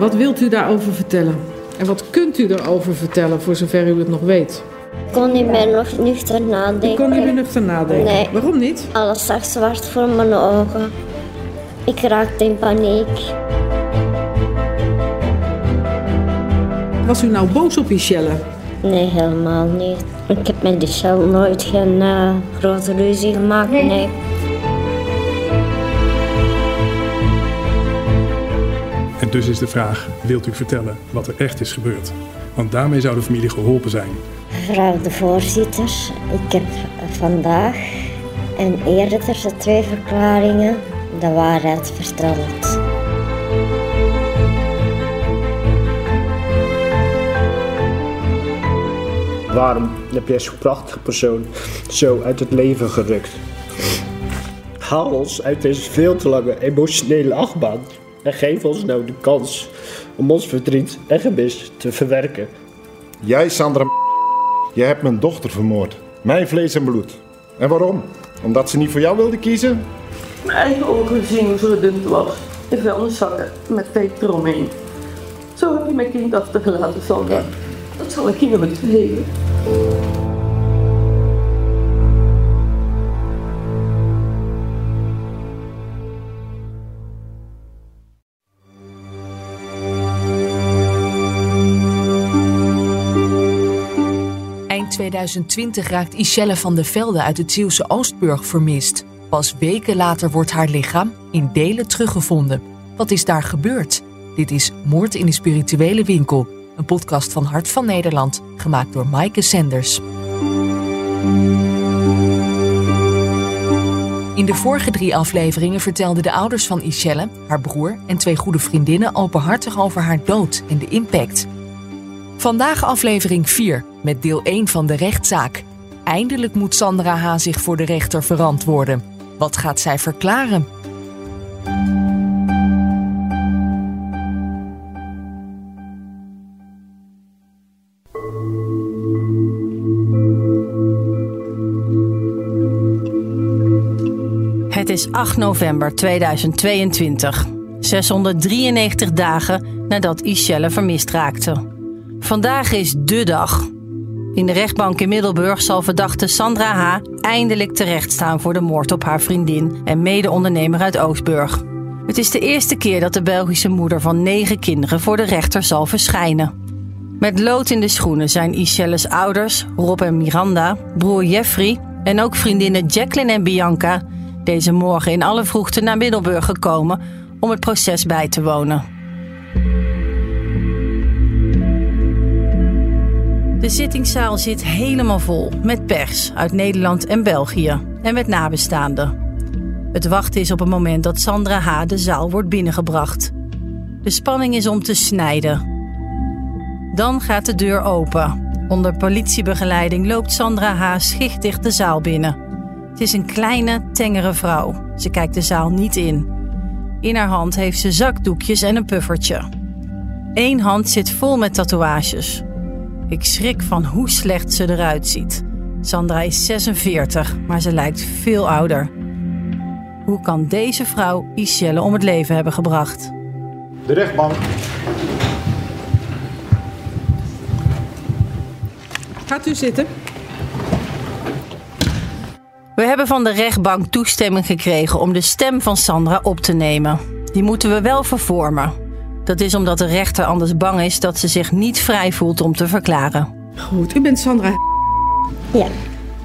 Wat wilt u daarover vertellen? En wat kunt u erover vertellen, voor zover u het nog weet? Ik kon niet meer nog nuchter nadenken. Ik kon niet meer nuchter nadenken. Nee. Waarom niet? Alles zag zwart voor mijn ogen. Ik raakte in paniek. Was u nou boos op Michelle? Nee, helemaal niet. Ik heb met die Shell nooit geen eh, grote ruzie gemaakt. Nee. En dus is de vraag, wilt u vertellen wat er echt is gebeurd? Want daarmee zou de familie geholpen zijn. Mevrouw de voorzitter, ik heb vandaag en eerder de twee verklaringen de waarheid verteld. Waarom heb jij zo'n prachtige persoon zo uit het leven gerukt? Haal ons uit deze veel te lange emotionele achtbaan en geef ons nou de kans om ons verdriet en gemis te verwerken. Jij, Sandra, jij hebt mijn dochter vermoord. Mijn vlees en bloed. En waarom? Omdat ze niet voor jou wilde kiezen? Mijn eigen ogen zien hoe zo dun het was. De vuilniszakken met peper eromheen. Zo heb je mijn kind achtergelaten, Sandra. Dat zal ik je nooit vergeven. 2020 raakt Ischelle van der Velde uit het Zeeuwse Oostburg vermist. Pas weken later wordt haar lichaam in delen teruggevonden. Wat is daar gebeurd? Dit is Moord in de Spirituele Winkel, een podcast van Hart van Nederland, gemaakt door Maaike Sanders. In de vorige drie afleveringen vertelden de ouders van Ischelle, haar broer en twee goede vriendinnen openhartig over haar dood en de impact. Vandaag aflevering 4 met deel 1 van de rechtszaak. Eindelijk moet Sandra H. zich voor de rechter verantwoorden. Wat gaat zij verklaren? Het is 8 november 2022, 693 dagen nadat Ischelle vermist raakte. Vandaag is dé dag. In de rechtbank in Middelburg zal verdachte Sandra H. eindelijk terechtstaan voor de moord op haar vriendin en mede-ondernemer uit Oostburg. Het is de eerste keer dat de Belgische moeder van negen kinderen voor de rechter zal verschijnen. Met lood in de schoenen zijn Ischelles ouders, Rob en Miranda, broer Jeffrey en ook vriendinnen Jacqueline en Bianca deze morgen in alle vroegte naar Middelburg gekomen om het proces bij te wonen. De zittingszaal zit helemaal vol met pers uit Nederland en België en met nabestaanden. Het wachten is op het moment dat Sandra H. de zaal wordt binnengebracht. De spanning is om te snijden. Dan gaat de deur open. Onder politiebegeleiding loopt Sandra H. schichtig de zaal binnen. Het is een kleine, tengere vrouw. Ze kijkt de zaal niet in. In haar hand heeft ze zakdoekjes en een puffertje. Eén hand zit vol met tatoeages. Ik schrik van hoe slecht ze eruit ziet. Sandra is 46, maar ze lijkt veel ouder. Hoe kan deze vrouw Ischelle om het leven hebben gebracht? De rechtbank. Gaat u zitten. We hebben van de rechtbank toestemming gekregen om de stem van Sandra op te nemen. Die moeten we wel vervormen. Dat is omdat de rechter anders bang is dat ze zich niet vrij voelt om te verklaren. Goed, u bent Sandra. Ja,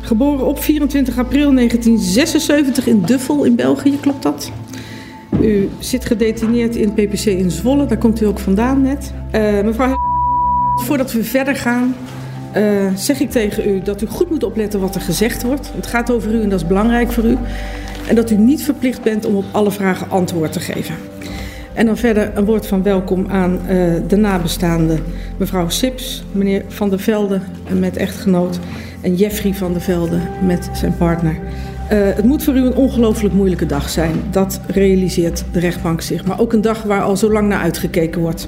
Geboren op 24 april 1976 in Duffel in België, klopt dat? U zit gedetineerd in het PPC in Zwolle, daar komt u ook vandaan net. Eh, mevrouw, voordat we verder gaan, eh, zeg ik tegen u dat u goed moet opletten wat er gezegd wordt. Het gaat over u en dat is belangrijk voor u. En dat u niet verplicht bent om op alle vragen antwoord te geven. En dan verder een woord van welkom aan eh, de nabestaanden. Mevrouw Sips, meneer Van der Velde met echtgenoot en Jeffrey van der Velde met zijn partner. Eh, het moet voor u een ongelooflijk moeilijke dag zijn. Dat realiseert de rechtbank zich. Maar ook een dag waar al zo lang naar uitgekeken wordt.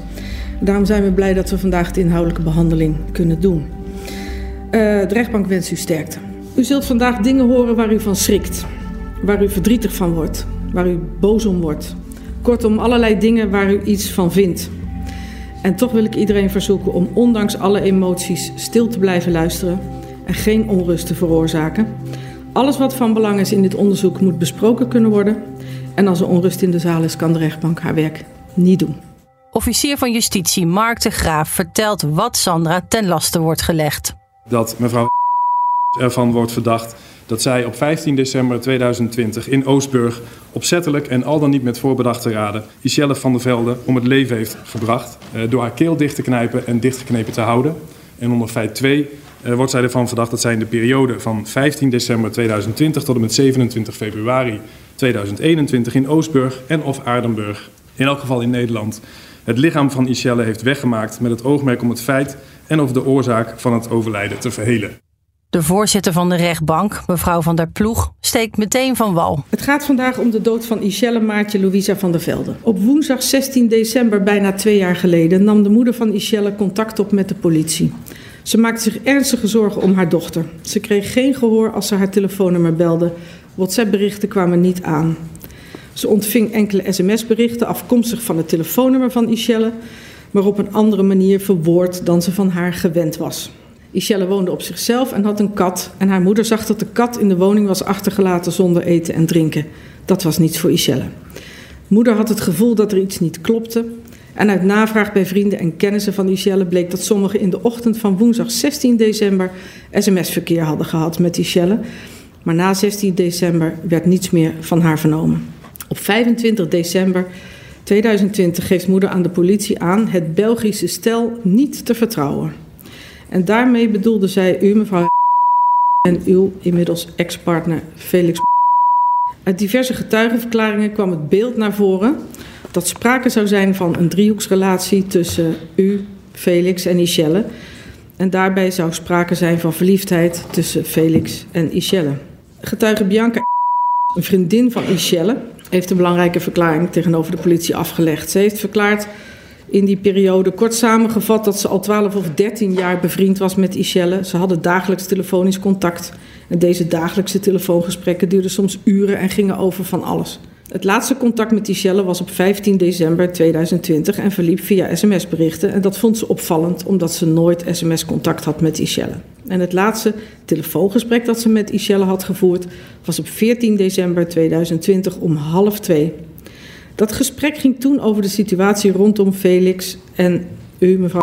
Daarom zijn we blij dat we vandaag de inhoudelijke behandeling kunnen doen. Eh, de rechtbank wenst u sterkte. U zult vandaag dingen horen waar u van schrikt. Waar u verdrietig van wordt. Waar u boos om wordt. Kortom, allerlei dingen waar u iets van vindt. En toch wil ik iedereen verzoeken om ondanks alle emoties stil te blijven luisteren en geen onrust te veroorzaken. Alles wat van belang is in dit onderzoek moet besproken kunnen worden. En als er onrust in de zaal is, kan de rechtbank haar werk niet doen. Officier van Justitie Mark de Graaf vertelt wat Sandra ten laste wordt gelegd. Dat mevrouw ervan wordt verdacht dat zij op 15 december 2020 in Oostburg opzettelijk en al dan niet met voorbedachte raden Michelle van der Velde om het leven heeft gebracht eh, door haar keel dicht te knijpen en dichtgeknepen te houden. En onder feit 2 uh, wordt zij ervan verdacht dat zij in de periode van 15 december 2020 tot en met 27 februari 2021 in Oostburg en of Aardenburg, in elk geval in Nederland, het lichaam van Michelle heeft weggemaakt met het oogmerk om het feit en of de oorzaak van het overlijden te verhelen. De voorzitter van de rechtbank, mevrouw van der Ploeg, steekt meteen van wal. Het gaat vandaag om de dood van Ischelle Maartje Louisa van der Velde. Op woensdag 16 december, bijna twee jaar geleden, nam de moeder van Ischelle contact op met de politie. Ze maakte zich ernstige zorgen om haar dochter. Ze kreeg geen gehoor als ze haar telefoonnummer belde. WhatsApp-berichten kwamen niet aan. Ze ontving enkele sms-berichten afkomstig van het telefoonnummer van Ischelle, maar op een andere manier verwoord dan ze van haar gewend was. Ischelle woonde op zichzelf en had een kat. En haar moeder zag dat de kat in de woning was achtergelaten zonder eten en drinken. Dat was niets voor Ischelle. Moeder had het gevoel dat er iets niet klopte. En uit navraag bij vrienden en kennissen van Ischelle bleek dat sommigen in de ochtend van woensdag 16 december sms-verkeer hadden gehad met Ischelle. Maar na 16 december werd niets meer van haar vernomen. Op 25 december 2020 geeft moeder aan de politie aan het Belgische stel niet te vertrouwen. En daarmee bedoelde zij u, mevrouw en uw inmiddels ex-partner Felix. Uit diverse getuigenverklaringen kwam het beeld naar voren dat sprake zou zijn van een driehoeksrelatie tussen u, Felix en Michelle. En daarbij zou sprake zijn van verliefdheid tussen Felix en Michelle. Getuige Bianca, een vriendin van Michelle, heeft een belangrijke verklaring tegenover de politie afgelegd. Ze heeft verklaard in die periode. Kort samengevat dat ze al 12 of 13 jaar bevriend was met Ischelle. Ze hadden dagelijks telefonisch contact. En deze dagelijkse telefoongesprekken duurden soms uren en gingen over van alles. Het laatste contact met Ischelle was op 15 december 2020 en verliep via sms-berichten. En dat vond ze opvallend omdat ze nooit sms-contact had met Ischelle. En het laatste telefoongesprek dat ze met Ischelle had gevoerd was op 14 december 2020 om half twee. Dat gesprek ging toen over de situatie rondom Felix en u, mevrouw.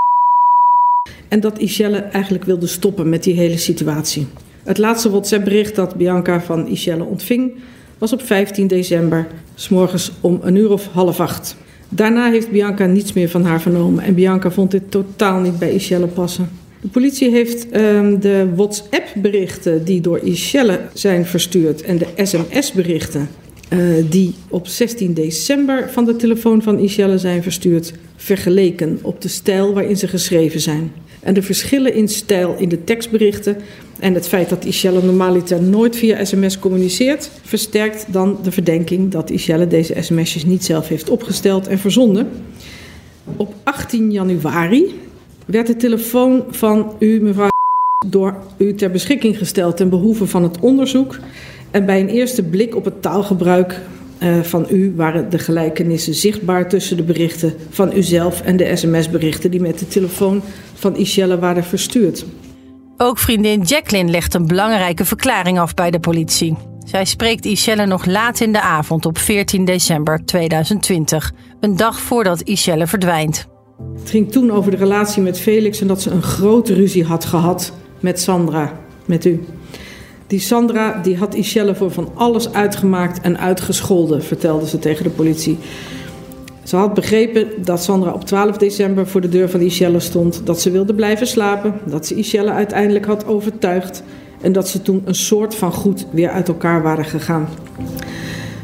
En dat Ischelle eigenlijk wilde stoppen met die hele situatie. Het laatste WhatsApp-bericht dat Bianca van Ischelle ontving was op 15 december, s morgens om een uur of half acht. Daarna heeft Bianca niets meer van haar vernomen en Bianca vond dit totaal niet bij Ischelle passen. De politie heeft um, de WhatsApp-berichten die door Ischelle zijn verstuurd en de SMS-berichten uh, die op 16 december van de telefoon van Ischelle zijn verstuurd, vergeleken op de stijl waarin ze geschreven zijn. En de verschillen in stijl in de tekstberichten en het feit dat Ischelle normaliter nooit via sms communiceert, versterkt dan de verdenking dat Ischelle deze sms'jes niet zelf heeft opgesteld en verzonden. Op 18 januari werd de telefoon van u, mevrouw, door u ter beschikking gesteld ten behoeve van het onderzoek. En bij een eerste blik op het taalgebruik uh, van u waren de gelijkenissen zichtbaar tussen de berichten van uzelf en de sms-berichten die met de telefoon van Ischelle waren verstuurd. Ook vriendin Jacqueline legt een belangrijke verklaring af bij de politie. Zij spreekt Ischelle nog laat in de avond op 14 december 2020, een dag voordat Ischelle verdwijnt. Het ging toen over de relatie met Felix en dat ze een grote ruzie had gehad met Sandra, met u. Die Sandra die had Ischelle voor van alles uitgemaakt en uitgescholden, vertelde ze tegen de politie. Ze had begrepen dat Sandra op 12 december voor de deur van Ischelle stond, dat ze wilde blijven slapen, dat ze Ischelle uiteindelijk had overtuigd en dat ze toen een soort van goed weer uit elkaar waren gegaan.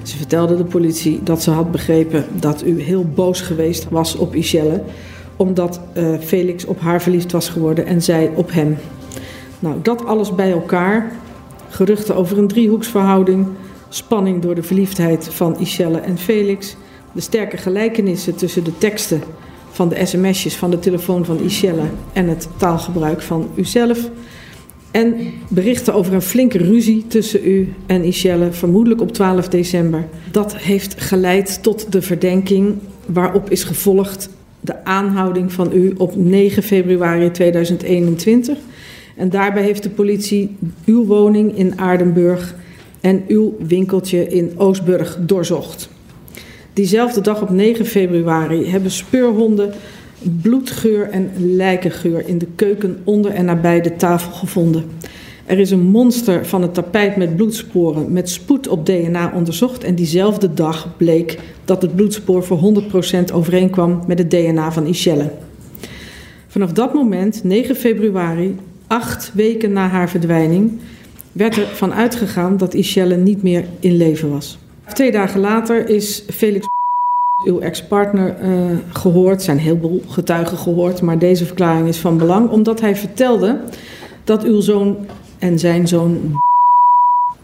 Ze vertelde de politie dat ze had begrepen dat u heel boos geweest was op Ischelle, omdat uh, Felix op haar verliefd was geworden en zij op hem. Nou, dat alles bij elkaar geruchten over een driehoeksverhouding, spanning door de verliefdheid van Ischelle en Felix, de sterke gelijkenissen tussen de teksten van de sms'jes van de telefoon van Ischelle en het taalgebruik van uzelf. En berichten over een flinke ruzie tussen u en Ischelle, vermoedelijk op 12 december. Dat heeft geleid tot de verdenking waarop is gevolgd de aanhouding van u op 9 februari 2021. En daarbij heeft de politie uw woning in Aardenburg en uw winkeltje in Oostburg doorzocht. Diezelfde dag op 9 februari hebben speurhonden bloedgeur en lijkengeur in de keuken onder en nabij de tafel gevonden. Er is een monster van het tapijt met bloedsporen met spoed op DNA onderzocht en diezelfde dag bleek dat het bloedspoor voor 100% overeenkwam met het DNA van Ischelle. Vanaf dat moment, 9 februari, acht weken na haar verdwijning, werd er van uitgegaan dat Ischelle niet meer in leven was. Twee dagen later is Felix, uw ex-partner, uh, gehoord. zijn heel veel getuigen gehoord, maar deze verklaring is van belang, omdat hij vertelde dat uw zoon en zijn zoon,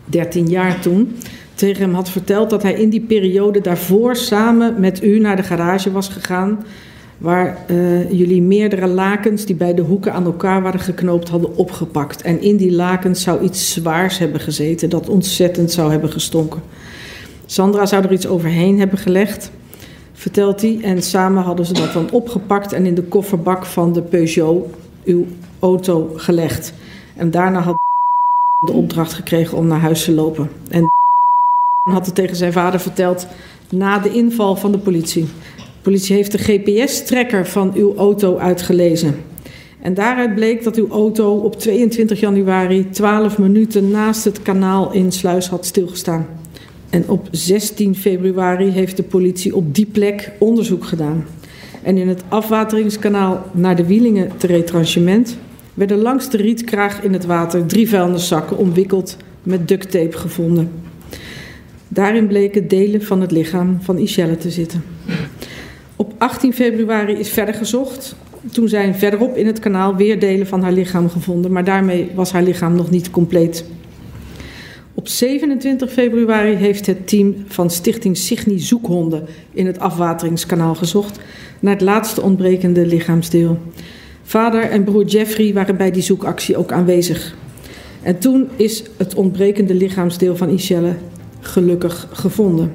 13 jaar toen, tegen hem had verteld dat hij in die periode daarvoor samen met u naar de garage was gegaan. Waar uh, jullie meerdere lakens die bij de hoeken aan elkaar waren geknoopt hadden opgepakt. En in die lakens zou iets zwaars hebben gezeten dat ontzettend zou hebben gestonken. Sandra zou er iets overheen hebben gelegd, vertelt hij. En samen hadden ze dat dan opgepakt en in de kofferbak van de Peugeot, uw auto, gelegd. En daarna had de opdracht gekregen om naar huis te lopen. En had het tegen zijn vader verteld na de inval van de politie. Politie heeft de GPS-trekker van uw auto uitgelezen. En daaruit bleek dat uw auto op 22 januari 12 minuten naast het kanaal in Sluis had stilgestaan. En op 16 februari heeft de politie op die plek onderzoek gedaan. En in het afwateringskanaal naar de Wielingen te retranchement werden langs de rietkraag in het water drie vuilniszakken omwikkeld met ducttape gevonden. Daarin bleken delen van het lichaam van Ischelle te zitten. Op 18 februari is verder gezocht. Toen zijn verderop in het kanaal weer delen van haar lichaam gevonden, maar daarmee was haar lichaam nog niet compleet. Op 27 februari heeft het team van Stichting Signi Zoekhonden in het afwateringskanaal gezocht naar het laatste ontbrekende lichaamsdeel. Vader en broer Jeffrey waren bij die zoekactie ook aanwezig. En toen is het ontbrekende lichaamsdeel van Ischelle gelukkig gevonden.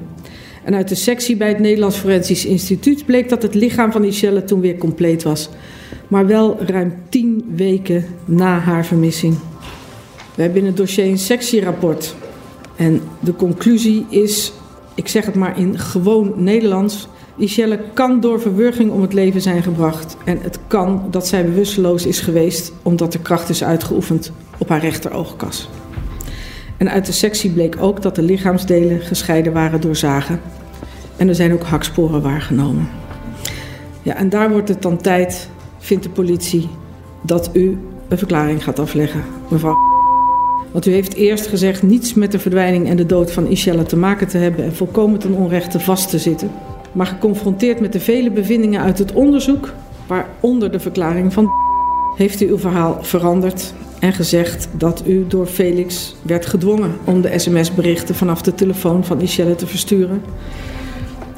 En uit de sectie bij het Nederlands Forensisch Instituut bleek dat het lichaam van Ischelle toen weer compleet was. Maar wel ruim tien weken na haar vermissing. We hebben in het dossier een sectierapport. En de conclusie is, ik zeg het maar in gewoon Nederlands. Michelle kan door verwurging om het leven zijn gebracht. En het kan dat zij bewusteloos is geweest omdat de kracht is uitgeoefend op haar rechteroogkas. En uit de sectie bleek ook dat de lichaamsdelen gescheiden waren door zagen. En er zijn ook haksporen waargenomen. Ja, en daar wordt het dan tijd, vindt de politie, dat u een verklaring gaat afleggen, mevrouw. Want u heeft eerst gezegd niets met de verdwijning en de dood van Ishelle te maken te hebben en volkomen ten onrechte vast te zitten. Maar geconfronteerd met de vele bevindingen uit het onderzoek, waaronder de verklaring van heeft u uw verhaal veranderd en gezegd dat u door Felix werd gedwongen om de sms-berichten vanaf de telefoon van Ishelle te versturen.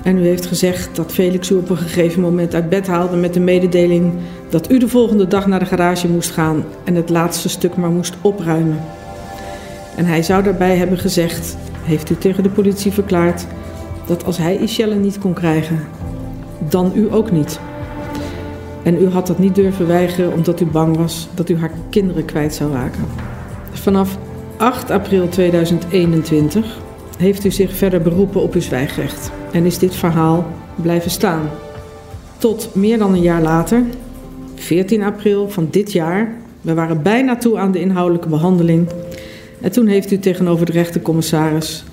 En u heeft gezegd dat Felix u op een gegeven moment uit bed haalde met de mededeling dat u de volgende dag naar de garage moest gaan en het laatste stuk maar moest opruimen. En hij zou daarbij hebben gezegd, heeft u tegen de politie verklaard, dat als hij Ishelle niet kon krijgen, dan u ook niet. En u had dat niet durven weigeren omdat u bang was dat u haar kinderen kwijt zou raken. Vanaf 8 april 2021 heeft u zich verder beroepen op uw zwijgrecht en is dit verhaal blijven staan. Tot meer dan een jaar later, 14 april van dit jaar, we waren bijna toe aan de inhoudelijke behandeling. En toen heeft u tegenover de rechtercommissaris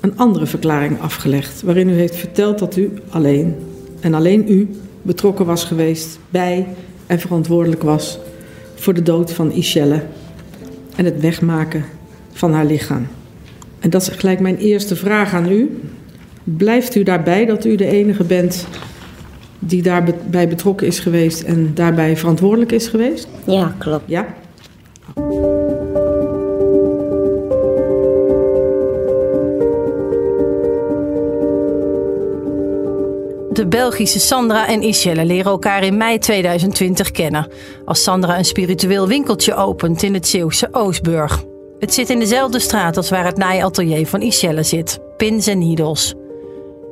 een andere verklaring afgelegd, waarin u heeft verteld dat u alleen en alleen u betrokken was geweest bij en verantwoordelijk was voor de dood van Ishelle en het wegmaken van haar lichaam. En dat is gelijk mijn eerste vraag aan u. Blijft u daarbij dat u de enige bent die daarbij betrokken is geweest en daarbij verantwoordelijk is geweest? Ja, klopt. Ja? De Belgische Sandra en Ishelle leren elkaar in mei 2020 kennen. Als Sandra een spiritueel winkeltje opent in het Zeeuwse Oostburg. Het zit in dezelfde straat als waar het naaiatelier van Ishelle zit. Pins en needles.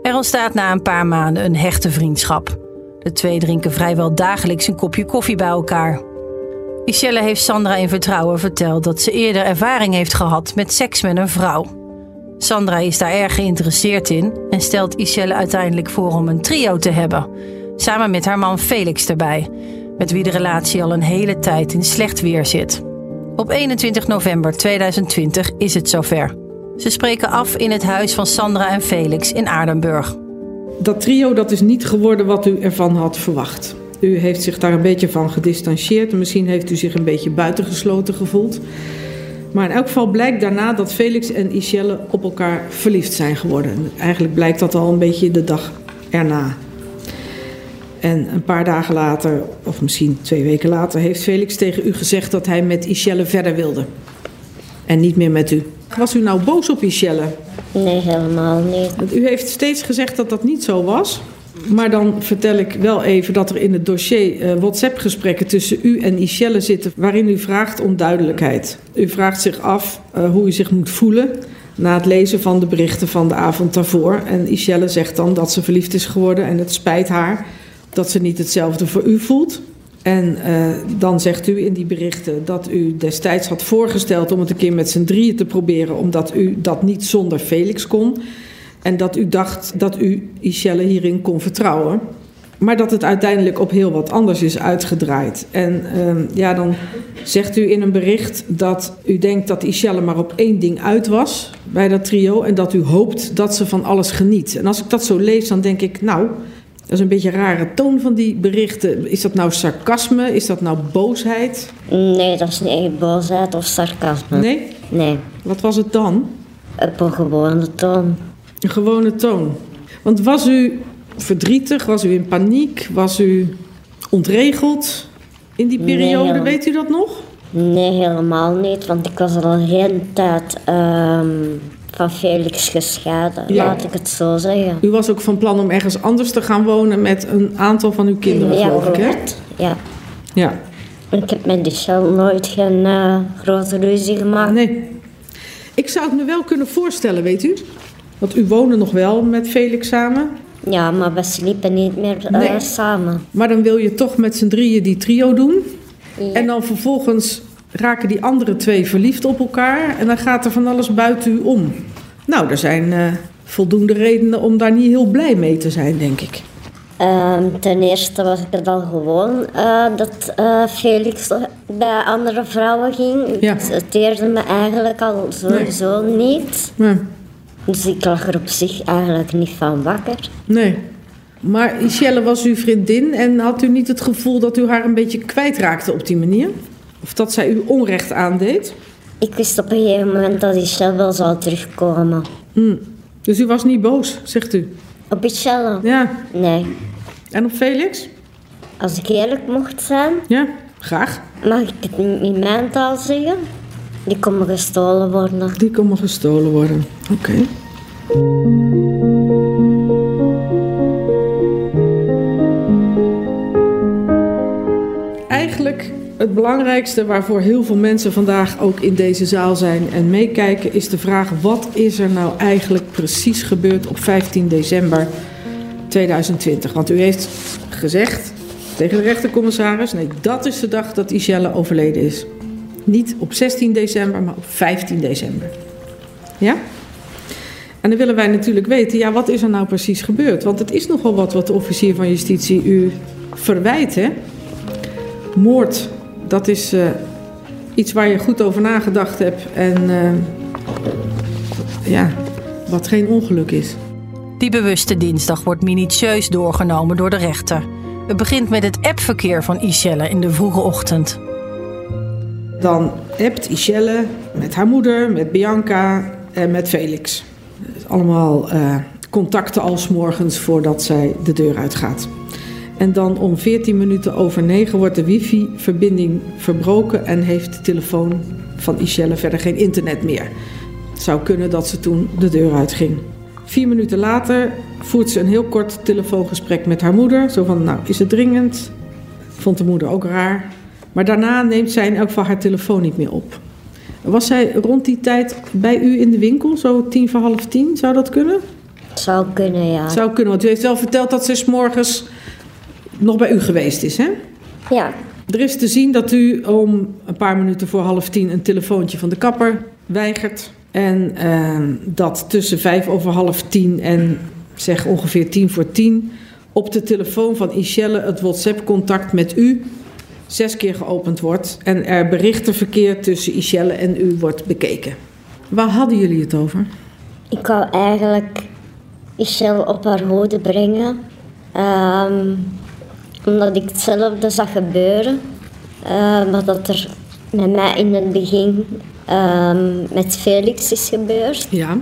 Er ontstaat na een paar maanden een hechte vriendschap. De twee drinken vrijwel dagelijks een kopje koffie bij elkaar. Michelle heeft Sandra in vertrouwen verteld dat ze eerder ervaring heeft gehad met seks met een vrouw. Sandra is daar erg geïnteresseerd in en stelt Michelle uiteindelijk voor om een trio te hebben. Samen met haar man Felix erbij, met wie de relatie al een hele tijd in slecht weer zit. Op 21 november 2020 is het zover. Ze spreken af in het huis van Sandra en Felix in Aardenburg. Dat trio dat is niet geworden wat u ervan had verwacht. U heeft zich daar een beetje van gedistanceerd. en Misschien heeft u zich een beetje buitengesloten gevoeld. Maar in elk geval blijkt daarna dat Felix en Ishelle op elkaar verliefd zijn geworden. Eigenlijk blijkt dat al een beetje de dag erna. En een paar dagen later, of misschien twee weken later, heeft Felix tegen u gezegd dat hij met Ishelle verder wilde. En niet meer met u. Was u nou boos op Ishelle? Nee, helemaal niet. Want u heeft steeds gezegd dat dat niet zo was. Maar dan vertel ik wel even dat er in het dossier uh, WhatsApp-gesprekken tussen u en Ishelle zitten. waarin u vraagt om duidelijkheid. U vraagt zich af uh, hoe u zich moet voelen. na het lezen van de berichten van de avond daarvoor. En Ishelle zegt dan dat ze verliefd is geworden en het spijt haar dat ze niet hetzelfde voor u voelt. En uh, dan zegt u in die berichten dat u destijds had voorgesteld om het een keer met z'n drieën te proberen, omdat u dat niet zonder Felix kon. En dat u dacht dat u Ishelle hierin kon vertrouwen. Maar dat het uiteindelijk op heel wat anders is uitgedraaid. En uh, ja, dan zegt u in een bericht dat u denkt dat Ishelle maar op één ding uit was bij dat trio. En dat u hoopt dat ze van alles geniet. En als ik dat zo lees, dan denk ik, nou, dat is een beetje een rare toon van die berichten. Is dat nou sarcasme? Is dat nou boosheid? Nee, dat is niet boosheid of sarcasme. Nee? Nee. Wat was het dan? Op een gewone toon. Een gewone toon. Want was u verdrietig? Was u in paniek? Was u ontregeld in die periode? Nee, Weet u dat nog? Nee, helemaal niet. Want ik was al een hele tijd um, van Felix gescheiden, ja. laat ik het zo zeggen. U was ook van plan om ergens anders te gaan wonen met een aantal van uw kinderen, ja, geloof ik, hè? Ja. Ja. Ik heb met die Shell nooit geen uh, grote ruzie gemaakt. Nee. Ik zou het me wel kunnen voorstellen, weet u? Want u woonde nog wel met Felix samen. Ja, maar we sliepen niet meer uh, nee. samen. Maar dan wil je toch met z'n drieën die trio doen. Ja. En dan vervolgens raken die andere twee verliefd op elkaar. En dan gaat er van alles buiten u om. Nou, er zijn uh, voldoende redenen om daar niet heel blij mee te zijn, denk ik. Um, ten eerste was ik er dan gewoon uh, dat Felix bij andere vrouwen ging. Ja. Het teerde me eigenlijk al sowieso nee. niet. Nee. Dus ik lag er op zich eigenlijk niet van wakker. Nee. Maar Ishelle was uw vriendin en had u niet het gevoel dat u haar een beetje kwijtraakte op die manier? Of dat zij u onrecht aandeed? Ik wist op een gegeven moment dat Ishelle wel zou terugkomen. Hmm. Dus u was niet boos, zegt u? Op Ishelle? Ja. Nee. En op Felix? Als ik eerlijk mocht zijn... Ja, graag. Mag ik het in mijn taal zeggen? Die komen gestolen worden. Die komen gestolen worden, oké. Eigenlijk het belangrijkste waarvoor heel veel mensen vandaag ook in deze zaal zijn en meekijken, is de vraag: wat is er nou eigenlijk precies gebeurd op 15 december 2020? Want u heeft gezegd tegen de rechtercommissaris: nee, dat is de dag dat Ishelle overleden is. Niet op 16 december, maar op 15 december. Ja? En dan willen wij natuurlijk weten, ja, wat is er nou precies gebeurd? Want het is nogal wat wat de officier van justitie u verwijt, hè? Moord, dat is uh, iets waar je goed over nagedacht hebt en uh, ja, wat geen ongeluk is. Die bewuste dinsdag wordt minutieus doorgenomen door de rechter. Het begint met het appverkeer van Ishelle in de vroege ochtend. Dan appt Ishelle met haar moeder, met Bianca en met Felix. Allemaal uh, contacten als morgens voordat zij de deur uitgaat. En dan om 14 minuten over 9 wordt de wifi-verbinding verbroken en heeft de telefoon van Ishelle verder geen internet meer. Het zou kunnen dat ze toen de deur uitging. Vier minuten later voert ze een heel kort telefoongesprek met haar moeder. Zo van, nou, is het dringend? Vond de moeder ook raar. Maar daarna neemt zij in elk geval haar telefoon niet meer op. Was zij rond die tijd bij u in de winkel, zo tien voor half tien? Zou dat kunnen? Zou kunnen, ja. Zou kunnen, want u heeft wel verteld dat ze 's morgens nog bij u geweest is, hè? Ja, Er is te zien dat u om een paar minuten voor half tien een telefoontje van de kapper weigert. En eh, dat tussen vijf over half tien en zeg ongeveer tien voor tien op de telefoon van Michelle het WhatsApp-contact met u zes keer geopend wordt. En er berichtenverkeer tussen Michelle en u wordt bekeken. Waar hadden jullie het over? ik wou eigenlijk Michelle op haar hoede brengen. ehm, omdat ik hetzelfde zag gebeuren. eh, wat dat er met mij in het begin ehm, met Felix is gebeurd. Ja.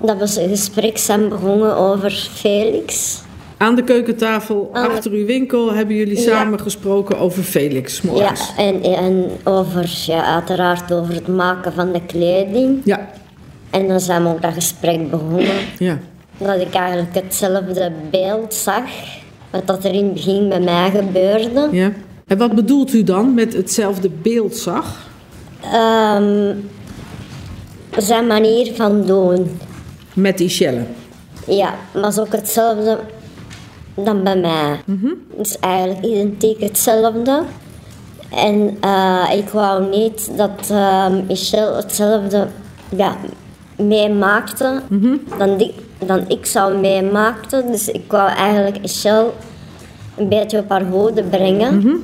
Dat we een gesprek zijn begonnen over Felix. Aan de keukentafel Aan de- achter uw winkel hebben jullie Ja. samen gesproken over Felix Ja, morgens. en, en over, ja, uiteraard over het maken van de kleding. Ja, En dan zijn we ook dat gesprek begonnen. ja. Dat ik eigenlijk hetzelfde beeld zag. Wat dat er in het begin bij mij gebeurde. ja. En wat bedoelt u dan met hetzelfde beeld zag? Ehm, zijn manier van doen. Met Michelle. Ja, maar is ook hetzelfde dan bij mij. Het is eigenlijk identiek hetzelfde. En eh, ik wou niet dat uh, Michelle hetzelfde ja, meemaakte dan, die, dan ik zou meemaakte. Dus ik wou eigenlijk Michelle een beetje op haar hoede brengen.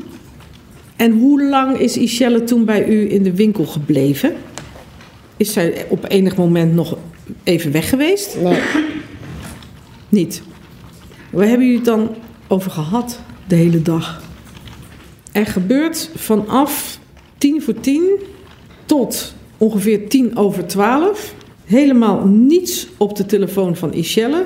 En hoe lang is Michelle toen bij u in de winkel gebleven? Is zij op enig moment nog even weg geweest? Nee, Niet. Waar hebben jullie het dan over gehad de hele dag? Er gebeurt vanaf tien voor tien tot ongeveer tien over twaalf helemaal niets op de telefoon van Michelle.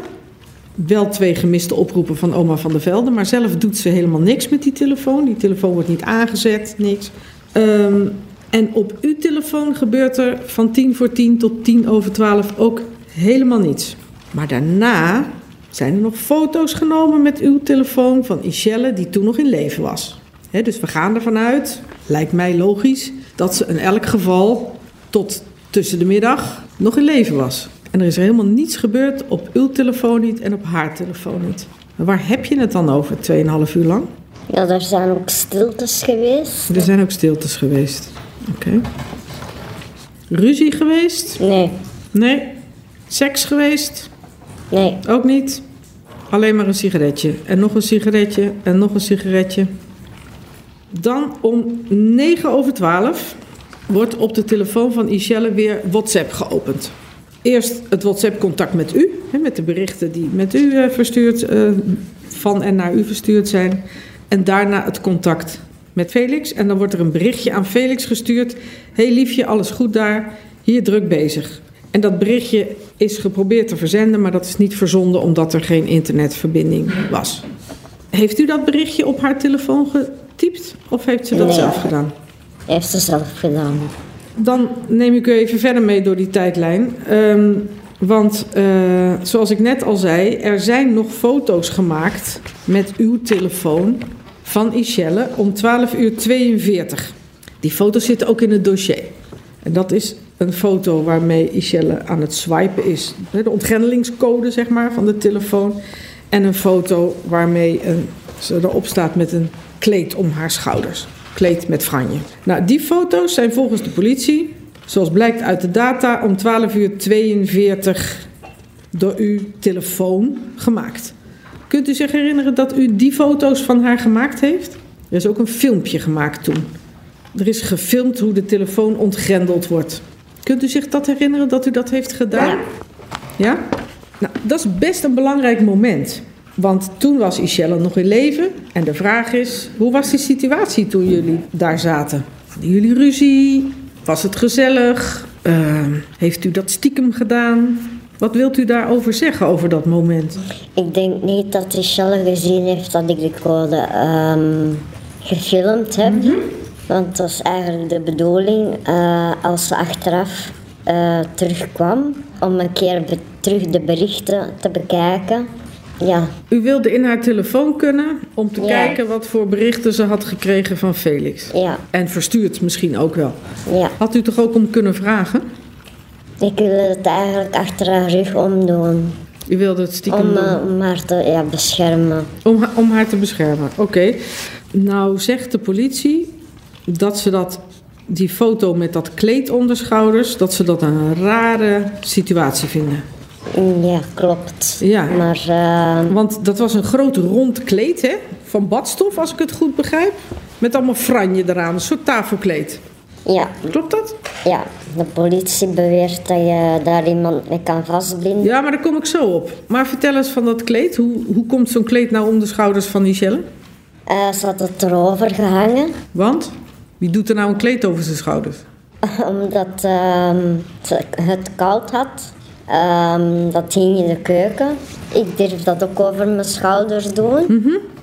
Wel twee gemiste oproepen van oma van der Velde, maar zelf doet ze helemaal niks met die telefoon. Die telefoon wordt niet aangezet, niks. Ehm, en op uw telefoon gebeurt er van tien voor tien tot tien over twaalf ook helemaal niets. Maar daarna zijn er nog foto's genomen met uw telefoon van Michelle, die toen nog in leven was. Dus we gaan ervan uit, lijkt mij logisch, dat ze in elk geval tot tussen de middag nog in leven was. En er is helemaal niets gebeurd op uw telefoon niet en op haar telefoon niet. Maar waar heb je het dan over, 2,5 uur lang? ja, er zijn ook stiltes geweest. Er zijn ook stiltes geweest. Oké. Ruzie geweest? Nee, Nee. Seks geweest? nee, Ook niet. Alleen maar een sigaretje. En nog een sigaretje. En nog een sigaretje. Dan om 9 over 12 wordt op de telefoon van Michelle weer WhatsApp geopend. Eerst het WhatsApp-contact met u, met de berichten die met u eh, verstuurd, eh, van en naar u verstuurd zijn. En daarna het contact met Felix. En dan wordt er een berichtje aan Felix gestuurd. hey liefje, alles goed daar? Hier druk bezig. En dat berichtje is geprobeerd te verzenden, maar dat is niet verzonden omdat er geen internetverbinding was. Heeft u dat berichtje op haar telefoon getypt of heeft ze dat Nee. zelf gedaan? heeft ze zelf gedaan. Dan neem ik u even verder mee door die tijdlijn. Ehm, want eh, zoals ik net al zei, er zijn nog foto's gemaakt met uw telefoon van Michelle om 12 uur 42. Die foto's zitten ook in het dossier. En dat is een foto waarmee Michelle aan het swipen is. De ontgrendelingscode zeg maar, van de telefoon. En een foto waarmee een, ze erop staat met een kleed om haar schouders. Kleed met franje. Nou, die foto's zijn volgens de politie, zoals blijkt uit de data, om 12 uur 42 door uw telefoon gemaakt. Kunt u zich herinneren dat u die foto's van haar gemaakt heeft? Er is ook een filmpje gemaakt toen. Er is gefilmd hoe de telefoon ontgrendeld wordt. Kunt u zich dat herinneren dat u dat heeft gedaan? Ja. Ja? Nou, dat is best een belangrijk moment. Want toen was Michelle nog in leven. En de vraag is, hoe was die situatie toen jullie daar zaten? Hadden jullie ruzie? Was het gezellig? Eh, heeft u dat stiekem gedaan? Wat wilt u daarover zeggen, over dat moment? Ik denk niet dat Michelle gezien heeft dat ik de code ehm, gefilmd heb. Want dat is eigenlijk de bedoeling eh, als ze achteraf eh, terugkwam om een keer terug de berichten te bekijken. Ja, U wilde in haar telefoon kunnen om te Ja. kijken wat voor berichten ze had gekregen van Felix. ja, En verstuurd misschien ook wel. ja. Had u toch ook om kunnen vragen? Ik wil het eigenlijk achter haar rug omdoen. U wilde het stiekem Om, doen. eh, om haar te ja, beschermen. Om, om haar te beschermen. Oké. Nou zegt de politie dat ze dat, die foto met dat kleed om de schouders, dat ze dat een rare situatie vinden. Ja, klopt. Ja. Maar eh, Want dat was een groot rond kleed, hè? Van badstof, als ik het goed begrijp. Met allemaal franje eraan, een soort tafelkleed. ja, Klopt dat? ja, de politie beweert dat je daar iemand mee kan vastbinden. Ja, maar daar kom ik zo op. Maar vertel eens van dat kleed. Hoe, hoe komt zo'n kleed nou om de schouders van Michelle? Eh, ze had het erover gehangen, Want? Wie doet er nou een kleed over zijn schouders? omdat ehm, ze het koud had. Ehm, dat hing in de keuken. Ik durf dat ook over mijn schouders doen.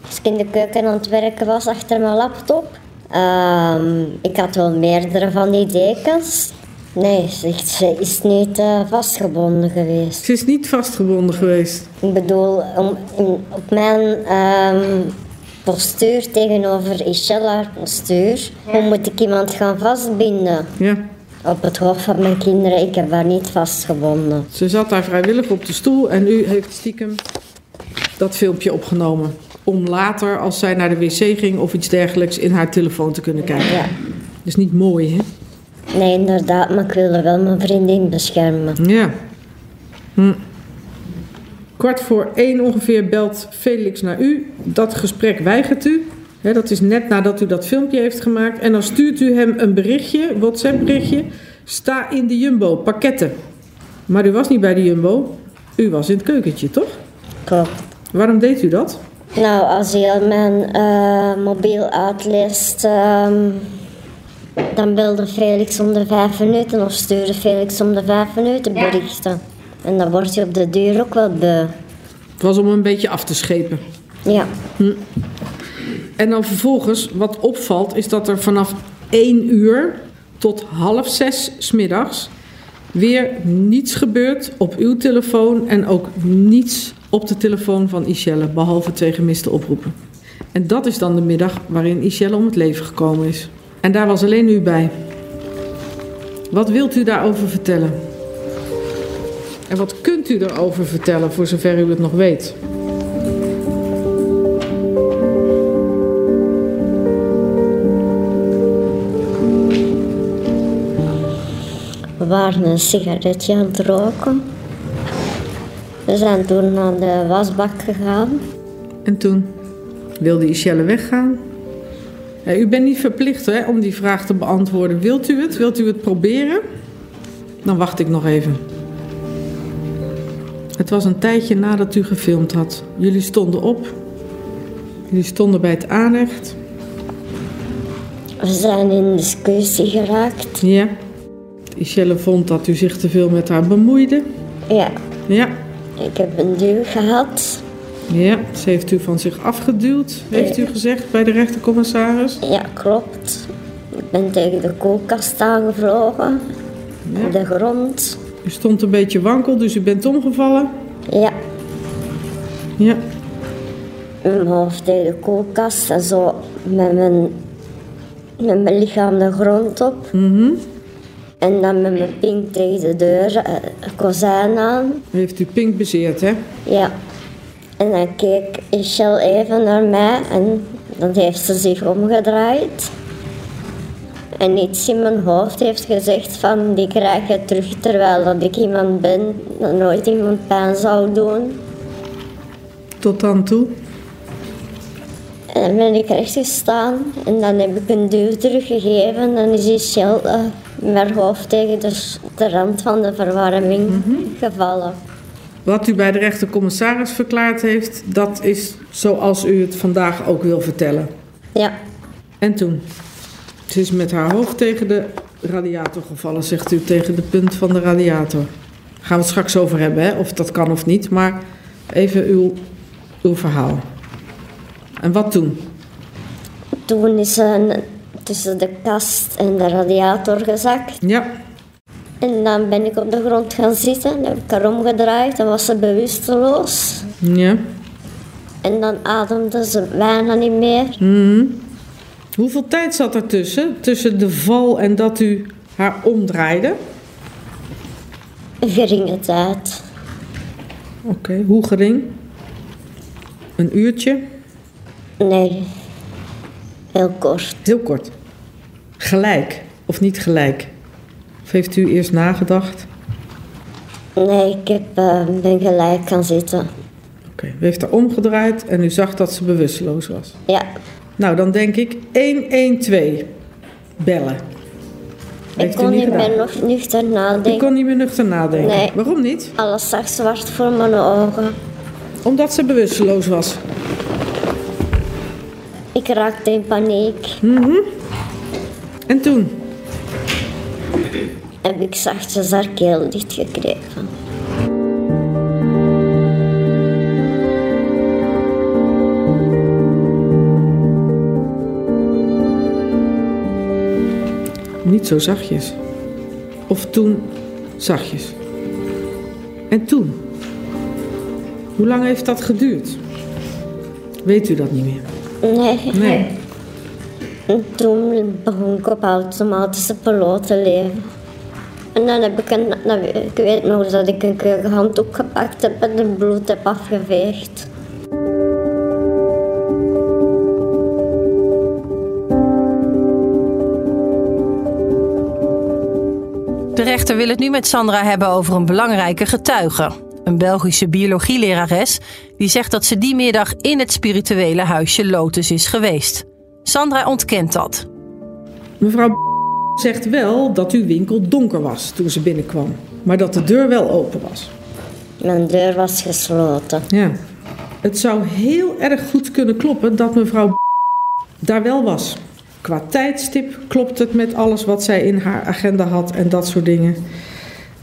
Als ik in de keuken aan het werken was achter mijn laptop. Ehm, ik had wel meerdere van die dekens. Nee, zegt ze is niet eh, vastgebonden geweest. Ze is niet vastgebonden geweest. Ik bedoel, om, in- op mijn postuur tegenover Ishella postuur, hoe moet ik iemand gaan vastbinden? Ja. Op het hoofd van mijn kinderen, ik heb haar niet vastgebonden. Ze zat daar vrijwillig op de stoel en u heeft stiekem dat filmpje opgenomen. Om later, als zij naar de wc ging of iets dergelijks, in haar telefoon te kunnen kijken. Ja. Dus niet mooi, hè? Nee, inderdaad, maar ik wilde wel mijn vriendin beschermen. Ja. Hm. Kwart voor één ongeveer belt Felix naar u. Dat gesprek weigert u. Hè, dat is net nadat u dat filmpje heeft gemaakt. En dan stuurt u hem een berichtje, WhatsApp-berichtje. Sta in de Jumbo, pakketten. Maar u was niet bij de Jumbo. U was in het keukentje, toch? Klopt. Waarom deed u dat? Nou, als je mijn eh, mobiel uitleest, ehm, dan belde Felix om de vijf minuten of stuurde Felix om de vijf minuten berichten. En dan word je op de duur ook wel beu. Het was om een beetje af te schepen. Ja, En dan vervolgens, wat opvalt, is dat er vanaf 1 uur tot half zes smiddags weer niets gebeurt op uw telefoon en ook niets op de telefoon van Ishelle, behalve twee gemiste oproepen. En dat is dan de middag waarin Ishelle om het leven gekomen is. En daar was alleen u bij. Wat wilt u daarover vertellen? En wat kunt u erover vertellen, voor zover u het nog weet? we waren een sigaretje aan het roken. We zijn toen naar de wasbak gegaan. En toen wilde Ishelle weggaan. Ja, u bent niet verplicht hè, om die vraag te beantwoorden. Wilt u het? Wilt u het proberen? Dan wacht ik nog even. Het was een tijdje nadat u gefilmd had. Jullie stonden op. Jullie stonden bij het aanrecht. We zijn in discussie geraakt. Ja. Ishelle vond dat u zich te veel met haar bemoeide. Ja, Ja. ik heb een duw gehad. Ja, ze heeft u van zich afgeduwd, heeft u gezegd bij de rechtercommissaris. Ja, klopt. Ik ben tegen de koelkast aangevlogen. Op de grond. U stond een beetje wankel, dus u bent omgevallen. Ja, Ja. mijn hoofd tegen de koelkast en zo met mijn, met mijn lichaam de grond op. En dan met mijn pink tegen de deur, eh, kozijn aan. Heeft u pink bezeerd, hè? Ja. En dan keek Michel even naar mij en dan heeft ze zich omgedraaid. En iets in mijn hoofd heeft gezegd van die krijg je terug terwijl dat ik iemand ben dat nooit iemand pijn zou doen. Tot dan toe. En dan ben ik recht gestaan en dan heb ik een duw teruggegeven en dan is Michel eh, met haar hoofd tegen de, de rand van de verwarming gevallen. Wat u bij de rechtercommissaris verklaard heeft, dat is zoals u het vandaag ook wil vertellen. Ja, En toen? Ze is met haar hoofd tegen de radiator gevallen, zegt u, tegen de punt van de radiator. Gaan we het straks over hebben, hè? of dat kan of niet, maar even uw, uw verhaal. En wat toen? toen is ze tussen de kast en de radiator gezakt. Ja, En dan ben ik op de grond gaan zitten, dan heb ik haar omgedraaid, dan was ze bewusteloos. ja. En dan ademde ze bijna niet meer. Hoeveel tijd zat er tussen? Tussen de val en dat u haar omdraaide? Een geringe tijd. Oké, hoe gering? Een uurtje? Nee, heel kort. Heel kort. Gelijk of niet gelijk? Of heeft u eerst nagedacht? Nee, ik heb, eh, ben gelijk gaan zitten. Oké, u heeft haar omgedraaid en u zag dat ze bewusteloos was. Ja, Nou, dan denk ik 112 bellen. ik Heeft kon niet meer nog nuchter nadenken. kon niet meer nuchter nadenken. Nee. Waarom niet? Alles zag zwart voor mijn ogen. Omdat ze bewusteloos was. Ik raakte in paniek. En toen? Heb ik zachtjes haar keel dichtgekregen. Niet zo zachtjes. Of toen zachtjes. En toen? Hoe lang heeft dat geduurd? Weet u dat niet meer? Nee. Nee. En toen begon ik op automatische piloot te leven. En dan heb ik een, nou, ik weet nog dat ik een keer een handdoek gepakt heb en het bloed heb afgeveegd. Rechter wil het nu met Sandra hebben over een belangrijke getuige. Een Belgische biologielerares die zegt dat ze die middag in het spirituele huisje Lotus is geweest. Sandra ontkent dat. Mevrouw zegt wel dat uw winkel donker was toen ze binnenkwam. Maar dat de deur wel open was. Mijn deur was gesloten. Ja. Het zou heel erg goed kunnen kloppen dat mevrouw daar wel was. Qua tijdstip klopt het met alles wat zij in haar agenda had en dat soort dingen.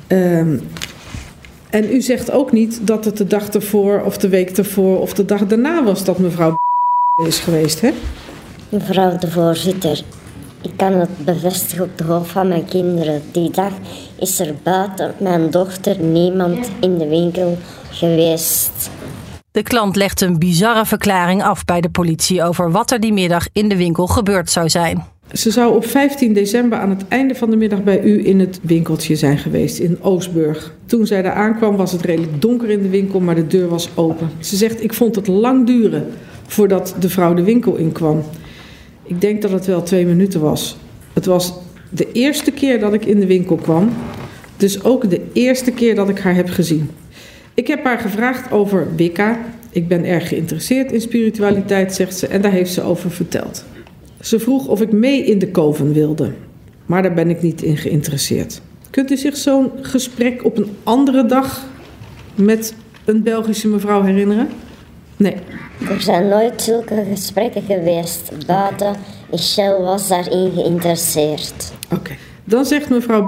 Ehm, en u zegt ook niet dat het de dag ervoor of de week ervoor of de dag daarna was dat mevrouw is geweest, hè? Mevrouw de voorzitter, ik kan het bevestigen op de hoofd van mijn kinderen. Die dag is er buiten mijn dochter niemand in de winkel geweest. De klant legt een bizarre verklaring af bij de politie over wat er die middag in de winkel gebeurd zou zijn. Ze zou op 15 december aan het einde van de middag bij u in het winkeltje zijn geweest in Oostburg. Toen zij daar aankwam was het redelijk donker in de winkel, maar de deur was open. Ze zegt, ik vond het lang duren voordat de vrouw de winkel inkwam. Ik denk dat het wel twee minuten was. Het was de eerste keer dat ik in de winkel kwam, dus ook de eerste keer dat ik haar heb gezien. Ik heb haar gevraagd over Wicca. Ik ben erg geïnteresseerd in spiritualiteit, zegt ze, en daar heeft ze over verteld. Ze vroeg of ik mee in de koven wilde, maar daar ben ik niet in geïnteresseerd. Kunt u zich zo'n gesprek op een andere dag met een Belgische mevrouw herinneren? Nee. Er zijn nooit zulke gesprekken geweest. Buiten, Michel was daarin geïnteresseerd. Oké. Dan zegt mevrouw.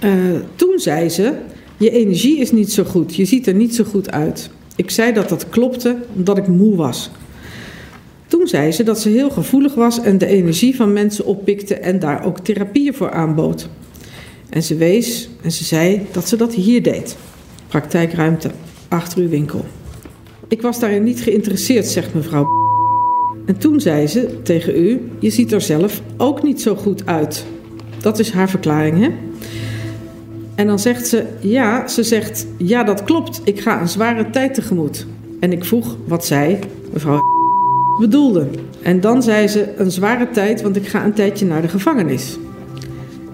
eh, toen zei ze: Je energie is niet zo goed. Je ziet er niet zo goed uit. Ik zei dat dat klopte omdat ik moe was. Toen zei ze dat ze heel gevoelig was en de energie van mensen oppikte en daar ook therapieën voor aanbood. En ze wees en ze zei dat ze dat hier deed. Praktijkruimte achter uw winkel. Ik was daarin niet geïnteresseerd, zegt mevrouw. En toen zei ze tegen u: Je ziet er zelf ook niet zo goed uit. Dat is haar verklaring, hè? En dan zegt ze: Ja, ze zegt: Ja, dat klopt. Ik ga een zware tijd tegemoet. En ik vroeg wat zij, mevrouw, bedoelde. En dan zei ze: Een zware tijd, want ik ga een tijdje naar de gevangenis.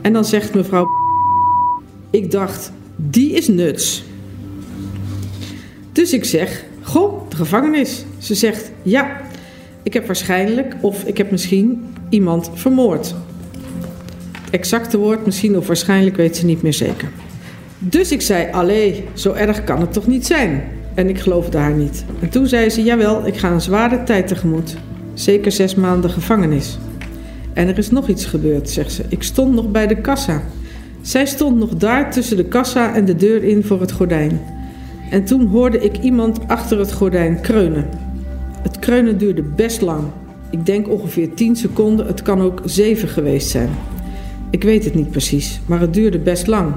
En dan zegt mevrouw: Ik dacht, die is nuts. Dus ik zeg: Goh, de gevangenis. Ze zegt: Ja, ik heb waarschijnlijk of ik heb misschien iemand vermoord. Exacte woord misschien of waarschijnlijk weet ze niet meer zeker. Dus ik zei: Allee, zo erg kan het toch niet zijn? En ik geloofde haar niet. En toen zei ze: Jawel, ik ga een zware tijd tegemoet. Zeker zes maanden gevangenis. En er is nog iets gebeurd, zegt ze. Ik stond nog bij de kassa. Zij stond nog daar tussen de kassa en de deur in voor het gordijn. En toen hoorde ik iemand achter het gordijn kreunen. Het kreunen duurde best lang. Ik denk ongeveer 10 seconden, het kan ook 7 geweest zijn. Ik weet het niet precies, maar het duurde best lang.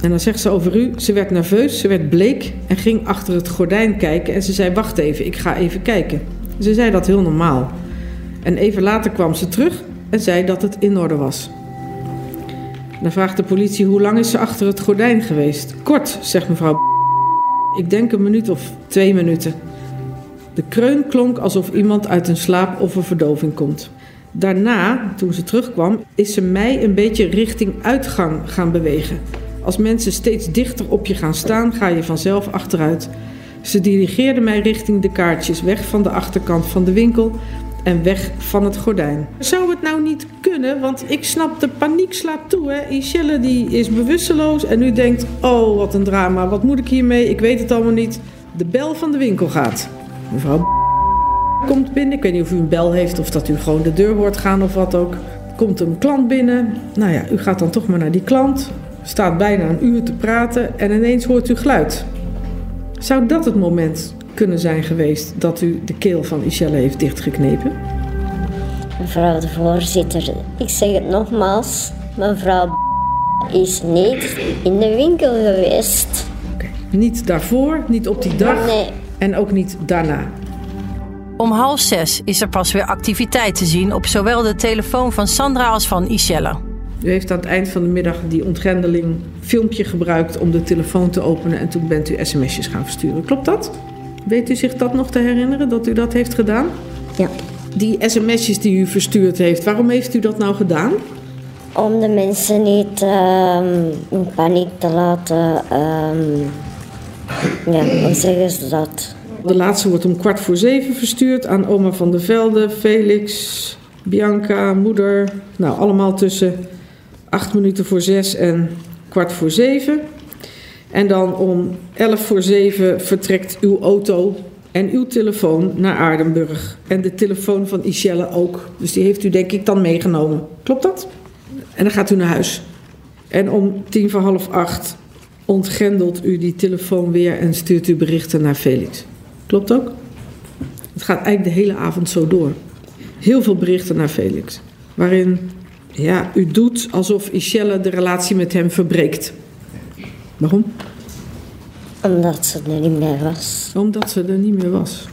En dan zegt ze over u, ze werd nerveus, ze werd bleek en ging achter het gordijn kijken en ze zei: Wacht even, ik ga even kijken. Ze zei dat heel normaal. En even later kwam ze terug en zei dat het in orde was. Dan vraagt de politie: Hoe lang is ze achter het gordijn geweest? Kort, zegt mevrouw. Ik denk een minuut of twee minuten. De kreun klonk alsof iemand uit een slaap of een verdoving komt. Daarna, toen ze terugkwam, is ze mij een beetje richting uitgang gaan bewegen. Als mensen steeds dichter op je gaan staan, ga je vanzelf achteruit. Ze dirigeerde mij richting de kaartjes, weg van de achterkant van de winkel en weg van het gordijn. Zou het nou niet kunnen? Want ik snap, de paniek slaat toe. Hè? Ishelle die is bewusteloos en nu denkt... oh, wat een drama, wat moet ik hiermee? Ik weet het allemaal niet. De bel van de winkel gaat. Mevrouw komt binnen. Ik weet niet of u een bel heeft of dat u gewoon de deur hoort gaan of wat ook. Komt een klant binnen. Nou ja, u gaat dan toch maar naar die klant. Staat bijna een uur te praten en ineens hoort u geluid. Zou dat het moment kunnen zijn geweest dat u de keel van Ishelle heeft dichtgeknepen? Mevrouw de voorzitter, ik zeg het nogmaals. Mevrouw is niet in de winkel geweest. Niet daarvoor, niet op die dag Nee. en ook niet daarna. Om half zes is er pas weer activiteit te zien op zowel de telefoon van Sandra als van Ishelle. U heeft aan het eind van de middag die ontgrendeling filmpje gebruikt om de telefoon te openen en toen bent u sms'jes gaan versturen. Klopt dat? Weet u zich dat nog te herinneren, dat u dat heeft gedaan? Ja. Die sms'jes die u verstuurd heeft, waarom heeft u dat nou gedaan? Om de mensen niet ehm, in paniek te laten. ehm, ja, hoe zeggen ze dat? De laatste wordt om kwart voor zeven verstuurd aan oma van der Velde, Felix, Bianca, moeder. Nou, allemaal tussen acht minuten voor zes en kwart voor zeven. En dan om elf voor zeven vertrekt uw auto en uw telefoon naar Aardenburg. En de telefoon van Ishelle ook. Dus die heeft u denk ik dan meegenomen. Klopt dat? En dan gaat u naar huis. En om tien voor half acht ontgrendelt u die telefoon weer en stuurt u berichten naar Felix. Klopt ook? Het gaat eigenlijk de hele avond zo door. Heel veel berichten naar Felix. Waarin ja, u doet alsof Ishelle de relatie met hem verbreekt. Waarom? Omdat ze er niet meer was. Omdat ze er niet meer was.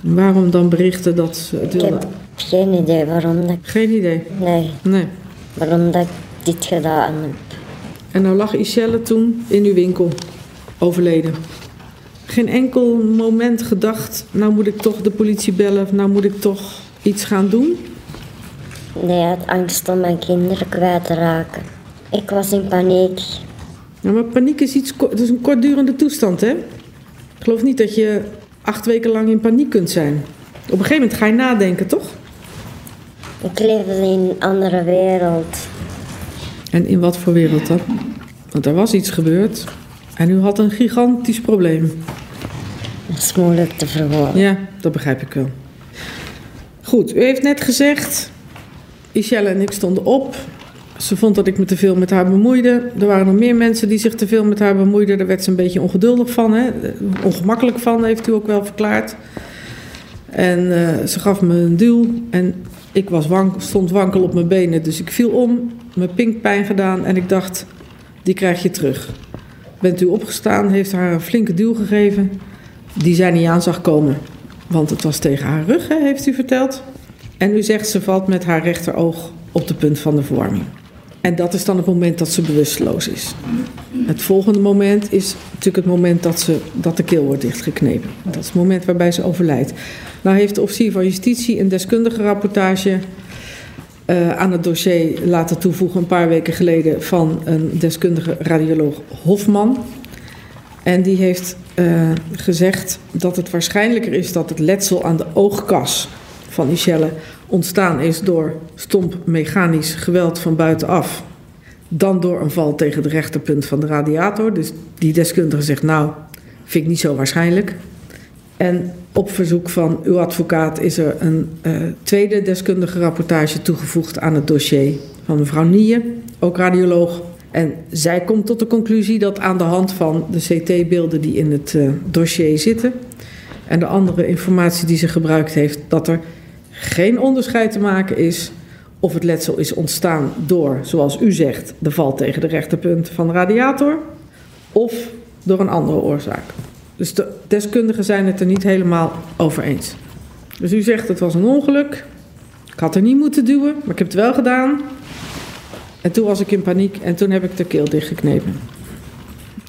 Waarom dan berichten dat ze het Ik wilde? heb geen idee waarom dat, Geen idee. nee, Nee. waarom dat ik dit gedaan heb. En nou lag Ishelle toen in uw winkel, overleden. Geen enkel moment gedacht, nou moet ik toch de politie bellen, of nou moet ik toch iets gaan doen? Nee, had angst om mijn kinderen kwijt te raken. Ik was in paniek. Ja, maar paniek is, iets, het is een kortdurende toestand, hè? Ik geloof niet dat je acht weken lang in paniek kunt zijn. Op een gegeven moment ga je nadenken, toch? Ik leefde in een andere wereld. En in wat voor wereld dan? Want er was iets gebeurd en u had een gigantisch probleem. Dat is moeilijk te verwoorden. Ja, dat begrijp ik wel. Goed, u heeft net gezegd, Ishelle en ik stonden op. Ze vond dat ik me te veel met haar bemoeide. Er waren nog meer mensen die zich te veel met haar bemoeiden. Daar werd ze een beetje ongeduldig van, hè? ongemakkelijk van, heeft u ook wel verklaard. En eh, ze gaf me een duw en ik was wank, stond wankel op mijn benen. Dus ik viel om, mijn pinkpijn gedaan en ik dacht, die krijg je terug. Bent u opgestaan, heeft haar een flinke duw gegeven die zij niet aan zag komen. Want het was tegen haar rug, heeft u verteld. En u zegt ze valt met haar rechteroog op de punt van de verwarming. En dat is dan het moment dat ze bewusteloos is. Het volgende moment is natuurlijk het moment dat, ze, dat de keel wordt dichtgeknepen. Dat is het moment waarbij ze overlijdt. Nou heeft de officier van justitie een deskundige rapportage eh, aan het dossier laten toevoegen een paar weken geleden van een deskundige radioloog Hofman. En die heeft eh, gezegd dat het waarschijnlijker is dat het letsel aan de oogkas van Michelle ontstaan is door stomp mechanisch geweld van buitenaf. Dan door een val tegen de rechterpunt van de radiator. Dus die deskundige zegt, nou, vind ik niet zo waarschijnlijk. En op verzoek van uw advocaat is er een eh, tweede deskundige rapportage toegevoegd aan het dossier van mevrouw Nieën, ook radioloog. En zij komt tot de conclusie dat aan de hand van de CT-beelden die in het eh, dossier zitten en de andere informatie die ze gebruikt heeft, dat er geen onderscheid te maken is of het letsel is ontstaan door, zoals u zegt, de val tegen de rechterpunt van de radiator of door een andere oorzaak. Dus de deskundigen zijn het er niet helemaal over eens. Dus u zegt het was een ongeluk. Ik had er niet moeten duwen, maar ik heb het wel gedaan. En toen was ik in paniek en toen heb ik de keel dichtgeknepen.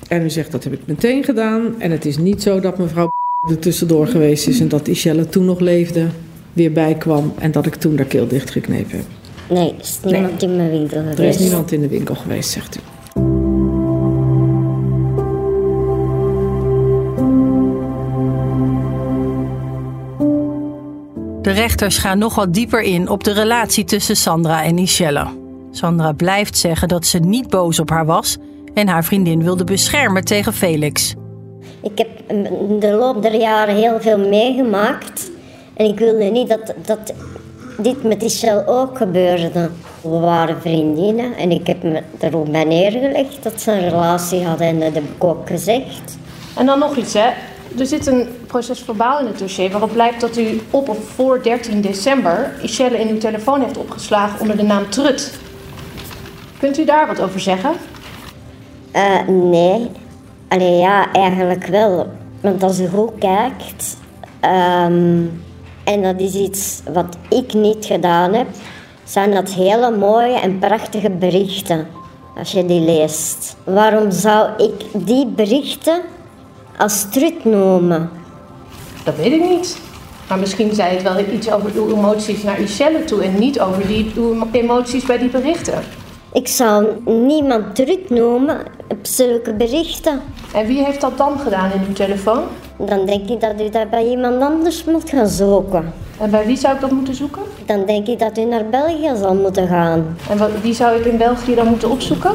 En u zegt dat heb ik meteen gedaan. En het is niet zo dat mevrouw er tussendoor geweest is en dat Ishelle toen nog leefde, weer bijkwam en dat ik toen daar keel dichtgeknepen heb. Nee, er is niemand in mijn winkel geweest. Er is niemand in de winkel geweest, zegt u. De rechters gaan nog wat dieper in op de relatie tussen Sandra en Michelle. Sandra blijft zeggen dat ze niet boos op haar was en haar vriendin wilde beschermen tegen Felix. Ik heb in de loop der jaren heel veel meegemaakt. En ik wilde niet dat, dat dit met Michelle ook gebeurde. We waren vriendinnen en ik heb me er ook bij neergelegd dat ze een relatie hadden en dat heb ik ook gezegd. En dan nog iets, hè. Er zit een proces verbaal in het dossier waarop blijkt dat u op of voor 13 december Michelle in uw telefoon heeft opgeslagen onder de naam Trut. Kunt u daar wat over zeggen? Uh, nee. Allee, ja, eigenlijk wel. Want als u goed kijkt, um, en dat is iets wat ik niet gedaan heb, zijn dat hele mooie en prachtige berichten. Als je die leest. Waarom zou ik die berichten als trut noemen? Dat weet ik niet. Maar misschien zei het wel iets over uw emoties naar Michelle toe en niet over die, uw emoties bij die berichten. Ik zou niemand trut noemen op zulke berichten. En wie heeft dat dan gedaan in uw telefoon? Dan denk ik dat u dat bij iemand anders moet gaan zoeken. En bij wie zou ik dat moeten zoeken? Dan denk ik dat u naar België zal moeten gaan. En wat, wie zou ik in België dan moeten opzoeken?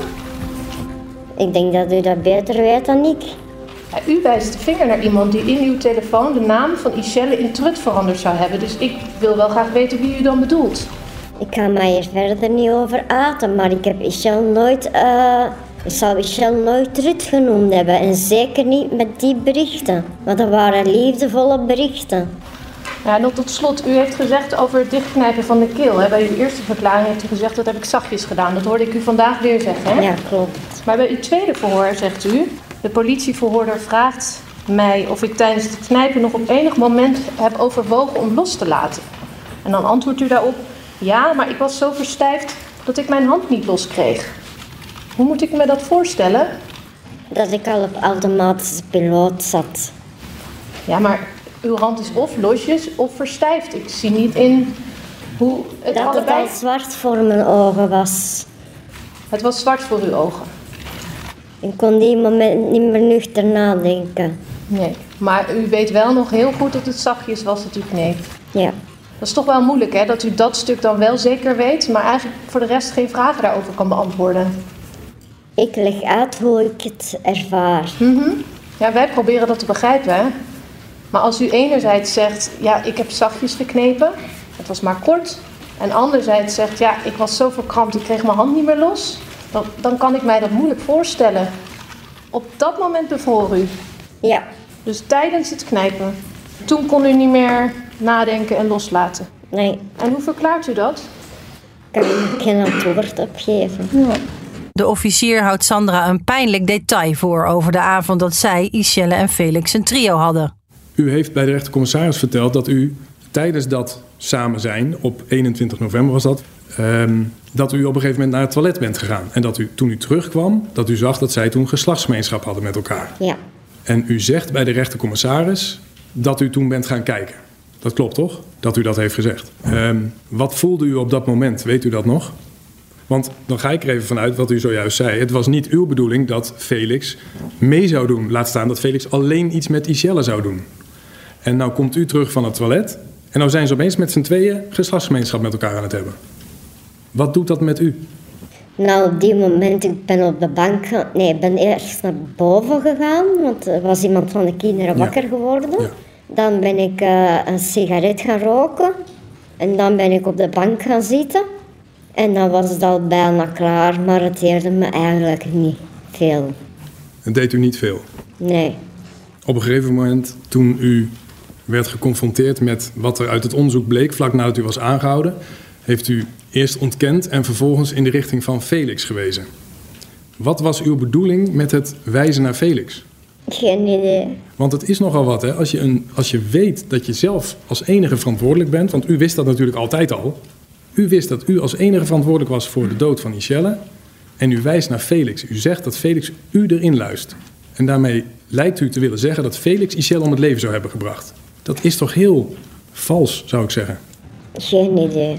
Ik denk dat u dat beter weet dan ik. U wijst de vinger naar iemand die in uw telefoon de naam van Ishelle in Trut veranderd zou hebben. Dus ik wil wel graag weten wie u dan bedoelt. Ik ga mij hier verder niet over aten, maar ik heb Ishel nooit, uh, ik zou Ishel nooit Trut genoemd hebben. En zeker niet met die berichten, want dat waren liefdevolle berichten. Ja, nog tot slot, u heeft gezegd over het dichtknijpen van de keel. Hè? Bij uw eerste verklaring heeft u gezegd dat heb ik zachtjes gedaan. Dat hoorde ik u vandaag weer zeggen. Hè? Ja, klopt. Maar bij uw tweede verhoor zegt u, de politieverhoorder vraagt mij of ik tijdens het knijpen nog op enig moment heb overwogen om los te laten. En dan antwoordt u daarop, ja, maar ik was zo verstijfd dat ik mijn hand niet los kreeg. Hoe moet ik me dat voorstellen? Dat ik al op automatische piloot zat. Ja, maar uw hand is of losjes of verstijfd. Ik zie niet in hoe het dat allebei... het al zwart voor mijn ogen was. Het was zwart voor uw ogen? Ik kon die moment niet meer nuchter nadenken. Nee, maar u weet wel nog heel goed dat het zachtjes was dat u kneep. Ja. Dat is toch wel moeilijk, hè? Dat u dat stuk dan wel zeker weet, maar eigenlijk voor de rest geen vragen daarover kan beantwoorden. Ik leg uit hoe ik het ervaar. Mm Ja, wij proberen dat te begrijpen, hè? Maar als u enerzijds zegt, ja, ik heb zachtjes geknepen, het was maar kort. En anderzijds zegt, ja, ik was zo verkrampt, ik kreeg mijn hand niet meer los. Dan, dan kan ik mij dat moeilijk voorstellen. Op dat moment bevroor u. Ja. Dus tijdens het knijpen. Toen kon u niet meer nadenken en loslaten. Nee. En hoe verklaart u dat? Kan ik geen antwoord op geven. Ja. De officier houdt Sandra een pijnlijk detail voor over de avond dat zij, Ishelle en Felix een trio hadden. U heeft bij de rechtercommissaris verteld dat u tijdens dat samen zijn, op 21 november was dat, ehm, dat u op een gegeven moment naar het toilet bent gegaan. En dat u toen u terugkwam, dat u zag dat zij toen geslachtsgemeenschap hadden met elkaar. Ja. En u zegt bij de rechtercommissaris dat u toen bent gaan kijken. Dat klopt toch? Dat u dat heeft gezegd. Ehm, wat voelde u op dat moment? Weet u dat nog? Want dan ga ik er even vanuit wat u zojuist zei. Het was niet uw bedoeling dat Felix mee zou doen. Laat staan dat Felix alleen iets met Ishelle zou doen. En nou komt u terug van het toilet. En nou zijn ze opeens met z'n tweeën geslachtsgemeenschap met elkaar aan het hebben. Wat doet dat met u? Nou, op die moment, ik ben op de bank... Nee, ik ben eerst naar boven gegaan. Want er was iemand van de kinderen wakker geworden. Ja. Dan ben ik uh, een sigaret gaan roken. En dan ben ik op de bank gaan zitten. En dan was het al bijna klaar, maar het deerde me eigenlijk niet veel. Het deed u niet veel? Nee. Op een gegeven moment, toen u werd geconfronteerd met wat er uit het onderzoek bleek, vlak nadat u was aangehouden, heeft u eerst ontkend en vervolgens in de richting van Felix gewezen. Wat was uw bedoeling met het wijzen naar Felix? Geen idee. Want het is nogal wat, hè? Als je, een, als je weet dat je zelf als enige verantwoordelijk bent, want u wist dat natuurlijk altijd al. U wist dat u als enige verantwoordelijk was voor de dood van Michelle. En u wijst naar Felix. U zegt dat Felix u erin luistert. En daarmee lijkt u te willen zeggen dat Felix Michelle om het leven zou hebben gebracht. Dat is toch heel vals, zou ik zeggen. Geen idee.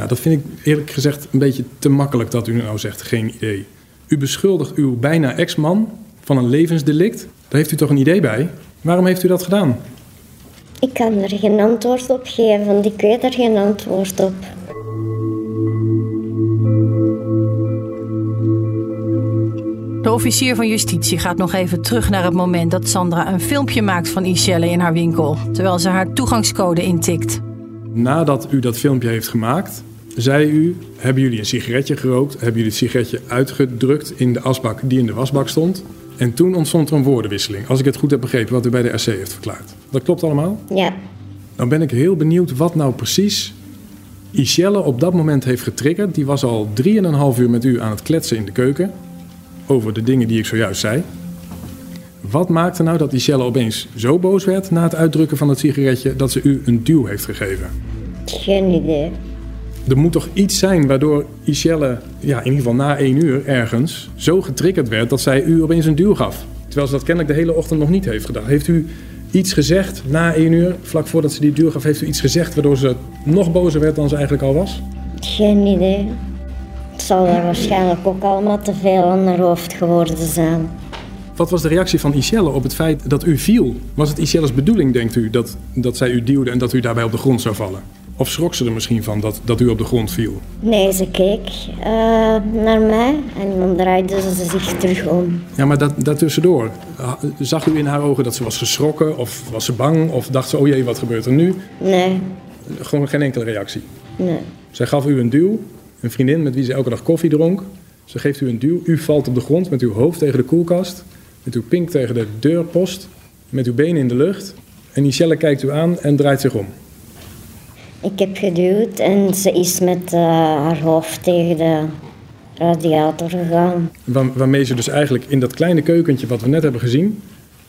Nou, dat vind ik eerlijk gezegd een beetje te makkelijk dat u nou zegt geen idee. U beschuldigt uw bijna ex-man van een levensdelict. Daar heeft u toch een idee bij? Waarom heeft u dat gedaan? Ik kan er geen antwoord op geven, want ik weet er geen antwoord op. De officier van justitie gaat nog even terug naar het moment dat Sandra een filmpje maakt van Ishelle in haar winkel, terwijl ze haar toegangscode intikt. Nadat u dat filmpje heeft gemaakt, zei u: hebben jullie een sigaretje gerookt? Hebben jullie het sigaretje uitgedrukt in de asbak die in de wasbak stond? En toen ontstond er een woordenwisseling, als ik het goed heb begrepen wat u bij de RC heeft verklaard. Dat klopt allemaal? Ja, Dan ben ik heel benieuwd wat nou precies Ishelle op dat moment heeft getriggerd. Die was al 3,5 uur met u aan het kletsen in de keuken over de dingen die ik zojuist zei. Wat maakte nou dat Ishelle opeens zo boos werd na het uitdrukken van het sigaretje dat ze u een duw heeft gegeven? geen idee. Er moet toch iets zijn waardoor Ishelle, ja, in ieder geval na één uur ergens, zo getriggerd werd dat zij u opeens een duw gaf. Terwijl ze dat kennelijk de hele ochtend nog niet heeft gedaan. Heeft u iets gezegd na één uur, vlak voordat ze die duw gaf, heeft u iets gezegd waardoor ze nog bozer werd dan ze eigenlijk al was? Geen idee. Het zal er waarschijnlijk ook allemaal te veel aan haar hoofd geworden zijn. Wat was de reactie van Ishelle op het feit dat u viel? Was het Ishelle's bedoeling, denkt u, dat, dat zij u duwde en dat u daarbij op de grond zou vallen? Of schrok ze er misschien van dat, dat u op de grond viel? Nee, ze keek eh, naar mij en dan draaide ze zich terug om. Ja, maar dat, daartussendoor, zag u in haar ogen dat ze was geschrokken of was ze bang of dacht ze, oh jee, wat gebeurt er nu? Nee, Gewoon geen enkele reactie. nee. Zij gaf u een duw, een vriendin met wie ze elke dag koffie dronk. Ze geeft u een duw, u valt op de grond met uw hoofd tegen de koelkast, met uw pink tegen de deurpost, met uw benen in de lucht. En Michelle kijkt u aan en draait zich om. Ik heb geduwd en ze is met eh, haar hoofd tegen de radiator gegaan. Waar- waarmee ze dus eigenlijk in dat kleine keukentje wat we net hebben gezien,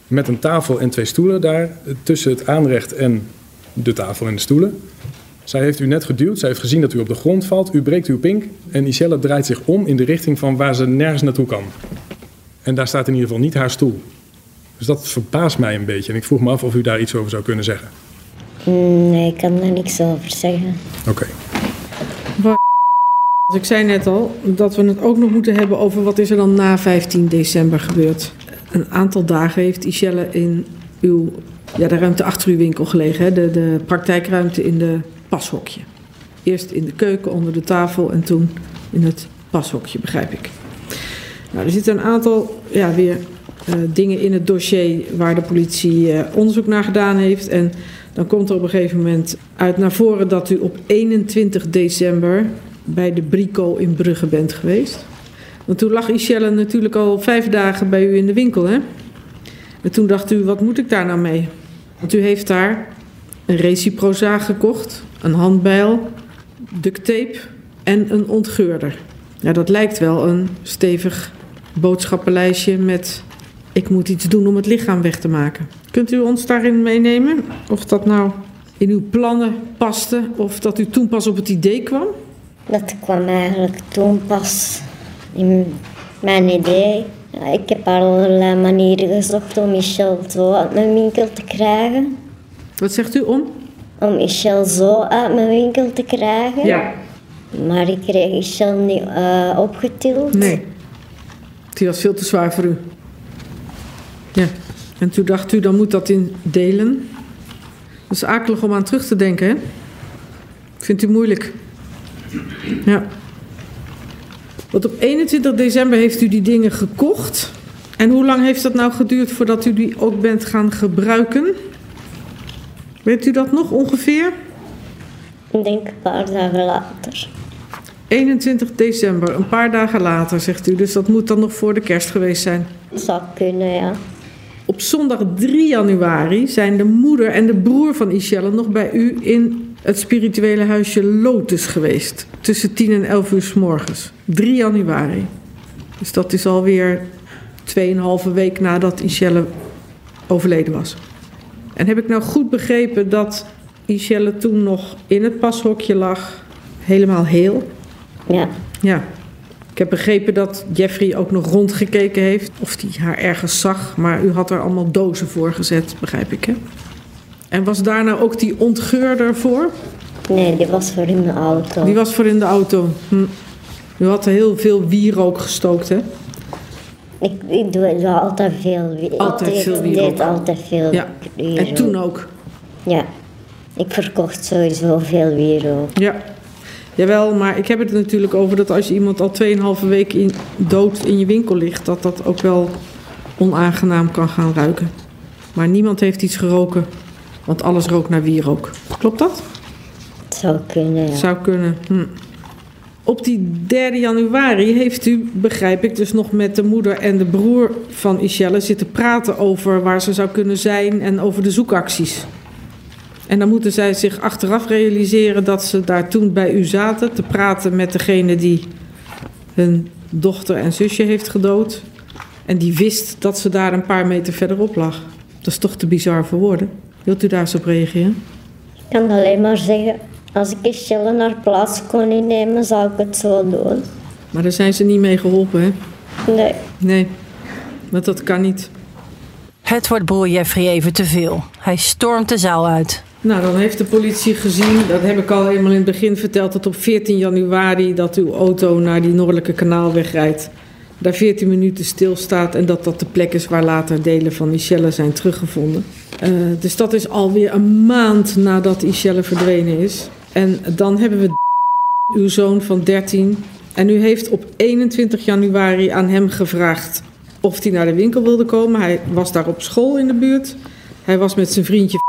met een tafel en twee stoelen daar eh, tussen het aanrecht en de tafel en de stoelen. Zij heeft u net geduwd, zij heeft gezien dat u op de grond valt, u breekt uw pink en Michelle draait zich om in de richting van waar ze nergens naartoe kan. En daar staat in ieder geval niet haar stoel. Dus dat verbaast mij een beetje en ik vroeg me af of u daar iets over zou kunnen zeggen. Nee, ik kan daar niks over zeggen. Oké. Dus ik zei net al dat we het ook nog moeten hebben over wat is er dan na 15 december gebeurd. Een aantal dagen heeft Ishelle in uw, ja, de ruimte achter uw winkel gelegen, hè? De, de praktijkruimte in de pashokje. Eerst in de keuken onder de tafel en toen in het pashokje, begrijp ik. Nou, er zitten een aantal ja, weer eh, dingen in het dossier waar de politie eh, onderzoek naar gedaan heeft. En dan komt er op een gegeven moment uit naar voren dat u op 21 december bij de Brico in Brugge bent geweest. Want toen lag Ishelle natuurlijk al vijf dagen bij u in de winkel, hè? En toen dacht u, wat moet ik daar nou mee? Want u heeft daar een reciproza gekocht, een handbijl, duct tape en een ontgeurder. Ja, dat lijkt wel een stevig boodschappenlijstje met... ik moet iets doen om het lichaam weg te maken. Kunt u ons daarin meenemen? Of dat nou in uw plannen paste of dat u toen pas op het idee kwam? Dat kwam eigenlijk toen pas in mijn idee. Ja, ik heb allerlei manieren gezocht om Michel zo uit mijn winkel te krijgen. Wat zegt u om? Om Michel zo uit mijn winkel te krijgen. Maar ik kreeg Michel niet eh, opgetild. Nee. Die was veel te zwaar voor u. Ja. En toen dacht u, dan moet dat in delen. Dat is akelig om aan terug te denken, hè? Vindt u moeilijk? Ja. Want op 21 december heeft u die dingen gekocht. En hoe lang heeft dat nou geduurd voordat u die ook bent gaan gebruiken? Weet u dat nog ongeveer? Ik denk een paar dagen later. 21 december, een paar dagen later, zegt u. Dus dat moet dan nog voor de kerst geweest zijn. Het zou kunnen, ja. Op zondag 3 januari zijn de moeder en de broer van Ishelle nog bij u in het spirituele huisje Lotus geweest. Tussen 10 en 11 uur s morgens. 3 januari. Dus dat is alweer 2,5 week nadat Ishelle overleden was. En heb ik nou goed begrepen dat Ishelle toen nog in het pashokje lag, helemaal heel? Ja, Ja. Ik heb begrepen dat Jeffrey ook nog rondgekeken heeft of hij haar ergens zag, maar u had er allemaal dozen voor gezet, begrijp ik hè? En was daar nou ook die ontgeurder voor? Nee, die was voor in de auto. Die was voor in de auto. Hm. U had er heel veel wierook gestookt hè? Ik, ik doe, doe altijd veel wie- Altijd ik veel wierook. deed altijd veel Ja. wierook. En toen ook. Ja. Ik verkocht sowieso veel wierook. Ja. Jawel, maar ik heb het natuurlijk over dat als je iemand al 2,5 week in, dood in je winkel ligt, dat dat ook wel onaangenaam kan gaan ruiken. Maar niemand heeft iets geroken, want alles rookt naar wierook. Klopt dat? Het zou kunnen, ja. Zou kunnen. Hm. Op die 3 januari heeft u, begrijp ik, dus nog met de moeder en de broer van Ishelle zitten praten over waar ze zou kunnen zijn en over de zoekacties. En dan moeten zij zich achteraf realiseren dat ze daar toen bij u zaten te praten met degene die hun dochter en zusje heeft gedood. En die wist dat ze daar een paar meter verderop lag. Dat is toch te bizar voor woorden. Wilt u daar eens op reageren? Ik kan alleen maar zeggen, als ik eens chillen naar plaats kon innemen, zou ik het zo doen. Maar daar zijn ze niet mee geholpen, hè? Nee. Nee, want dat kan niet. Het wordt broer Jeffrey even te veel. Hij stormt de zaal uit. Nou, dan heeft de politie gezien, dat heb ik al helemaal in het begin verteld, dat op 14 januari dat uw auto naar die noordelijke kanaalweg rijdt. Daar 14 minuten stilstaat en dat dat de plek is waar later delen van Michelle zijn teruggevonden. Eh, dus dat is alweer een maand nadat Michelle verdwenen is. En dan hebben we uw zoon van 13. En u heeft op 21 januari aan hem gevraagd of hij naar de winkel wilde komen. Hij was daar op school in de buurt. Hij was met zijn vriendje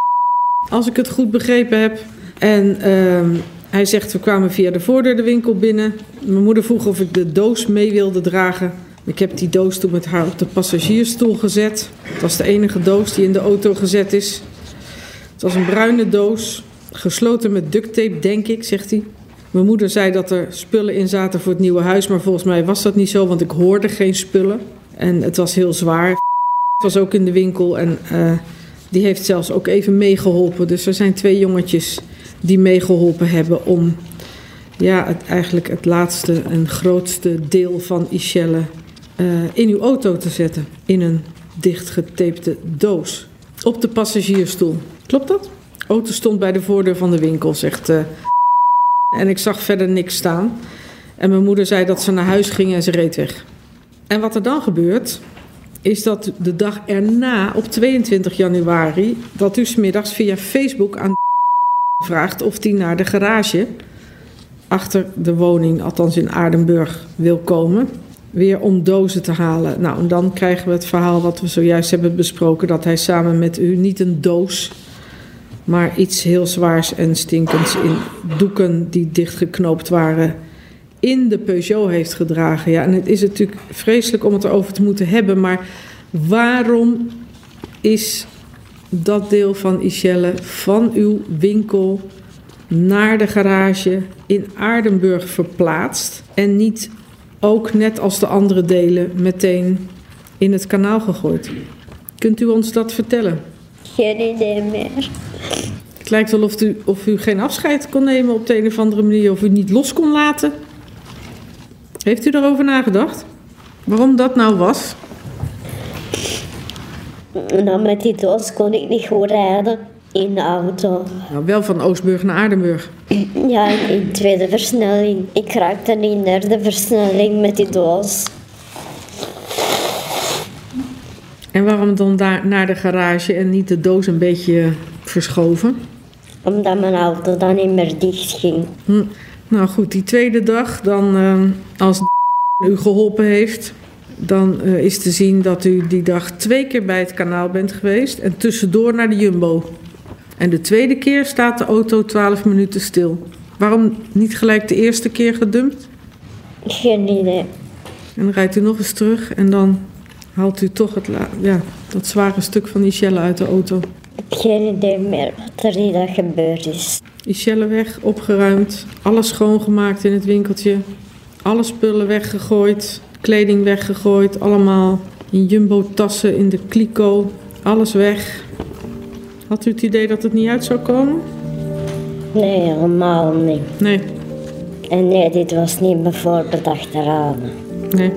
als ik het goed begrepen heb. En ehm, hij zegt, we kwamen via de voordeur de winkel binnen. Mijn moeder vroeg of ik de doos mee wilde dragen. Ik heb die doos toen met haar op de passagiersstoel gezet. Het was de enige doos die in de auto gezet is. Het was een bruine doos, gesloten met duct tape, denk ik, zegt hij. Mijn moeder zei dat er spullen in zaten voor het nieuwe huis, maar volgens mij was dat niet zo, want ik hoorde geen spullen. En het was heel zwaar. was ook in de winkel en eh, die heeft zelfs ook even meegeholpen. Dus er zijn twee jongetjes die meegeholpen hebben om ja, eigenlijk het laatste en grootste deel van Ishelle eh, in uw auto te zetten. In een dichtgetapte doos. Op de passagiersstoel. Klopt dat? De auto stond bij de voordeur van de winkel, zegt. eh, en ik zag verder niks staan. En mijn moeder zei dat ze naar huis ging en ze reed weg. En wat er dan gebeurt, is dat de dag erna, op 22 januari, dat u smiddags via Facebook aan vraagt of hij naar de garage achter de woning, althans in Aardenburg, wil komen. Weer om dozen te halen. Nou, en dan krijgen we het verhaal wat we zojuist hebben besproken: dat hij samen met u niet een doos, maar iets heel zwaars en stinkends in doeken die dichtgeknoopt waren, in de Peugeot heeft gedragen. Ja, en het is natuurlijk vreselijk om het erover te moeten hebben, maar waarom is dat deel van Ishelle van uw winkel naar de garage in Aardenburg verplaatst en niet ook net als de andere delen meteen in het kanaal gegooid? Kunt u ons dat vertellen? Geen idee meer. Het lijkt wel of u, of u geen afscheid kon nemen op de een of andere manier, of u niet los kon laten. Heeft u daarover nagedacht? Waarom dat nou was? Dan met die doos kon ik niet goed rijden in de auto. Nou, wel van Oostburg naar Aardenburg. Ja, in tweede versnelling. Ik raakte in derde versnelling met die doos. En waarom dan daar naar de garage en niet de doos een beetje verschoven? Omdat mijn auto dan niet meer dicht ging. Hm. Nou goed, die tweede dag, dan eh, als u geholpen heeft, dan eh, is te zien dat u die dag twee keer bij het kanaal bent geweest en tussendoor naar de Jumbo. En de tweede keer staat de auto 12 minuten stil. Waarom niet gelijk de eerste keer gedumpt? Geen idee. En dan rijdt u nog eens terug en dan haalt u toch het, ja, dat zware stuk van die Shell uit de auto. Heb geen idee meer wat er die dag gebeurd is. Die Shell weg, opgeruimd, alles schoongemaakt in het winkeltje. Alle spullen weggegooid, kleding weggegooid, allemaal in jumbo-tassen, in de kliko. Alles weg. Had u het idee dat het niet uit zou komen? Nee, helemaal niet. Nee. En nee, dit was niet mijn voorbedachte raden. Nee.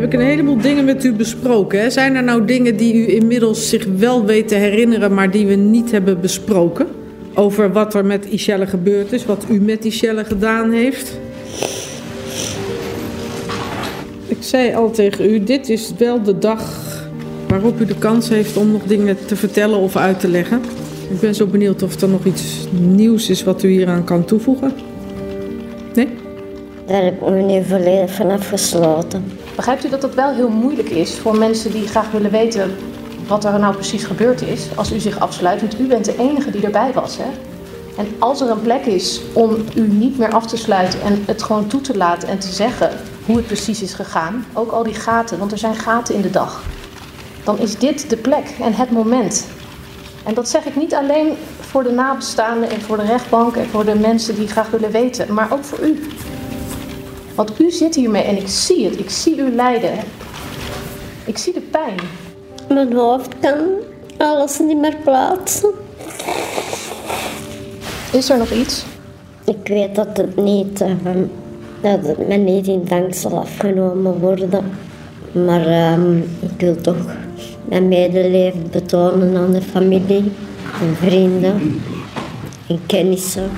Heb ik een heleboel dingen met u besproken. Hè? Zijn er nou dingen die u inmiddels zich wel weet te herinneren, maar die we niet hebben besproken? Over wat er met Ishelle gebeurd is, wat u met Ishelle gedaan heeft? Ik zei al tegen u, dit is wel de dag waarop u de kans heeft om nog dingen te vertellen of uit te leggen. Ik ben zo benieuwd of er nog iets nieuws is wat u hieraan kan toevoegen. Nee? Daar heb ik me nu volledig van afgesloten. Begrijpt u dat het wel heel moeilijk is voor mensen die graag willen weten wat er nou precies gebeurd is, als u zich afsluit? Want u bent de enige die erbij was, hè? En als er een plek is om u niet meer af te sluiten en het gewoon toe te laten en te zeggen hoe het precies is gegaan, ook al die gaten, want er zijn gaten in de dag, dan is dit de plek en het moment. En dat zeg ik niet alleen voor de nabestaanden en voor de rechtbank en voor de mensen die graag willen weten, maar ook voor u. Want u zit hiermee en ik zie het, ik zie u lijden. Ik zie de pijn. Mijn hoofd kan alles niet meer plaatsen. Is er nog iets? Ik weet dat het niet, eh, dat het me niet in dank zal afgenomen worden. Maar ehm, ik wil toch mijn medeleven betonen aan de familie en vrienden en kennissen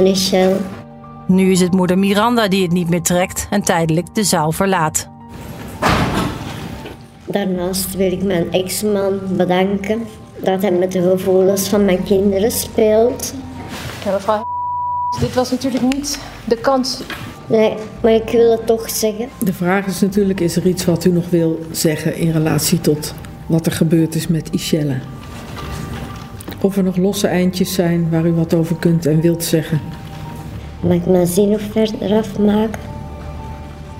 Michel. Nu is het moeder Miranda die het niet meer trekt en tijdelijk de zaal verlaat. Daarnaast wil ik mijn ex-man bedanken dat hij met de gevoelens van mijn kinderen speelt. Ja, mevrouw, dit was natuurlijk niet de kans. Nee, maar ik wil het toch zeggen. De vraag is natuurlijk, is er iets wat u nog wil zeggen in relatie tot wat er gebeurd is met Ishelle? Of er nog losse eindjes zijn waar u wat over kunt en wilt zeggen? Mag ik mijn zin nog verder afmaken?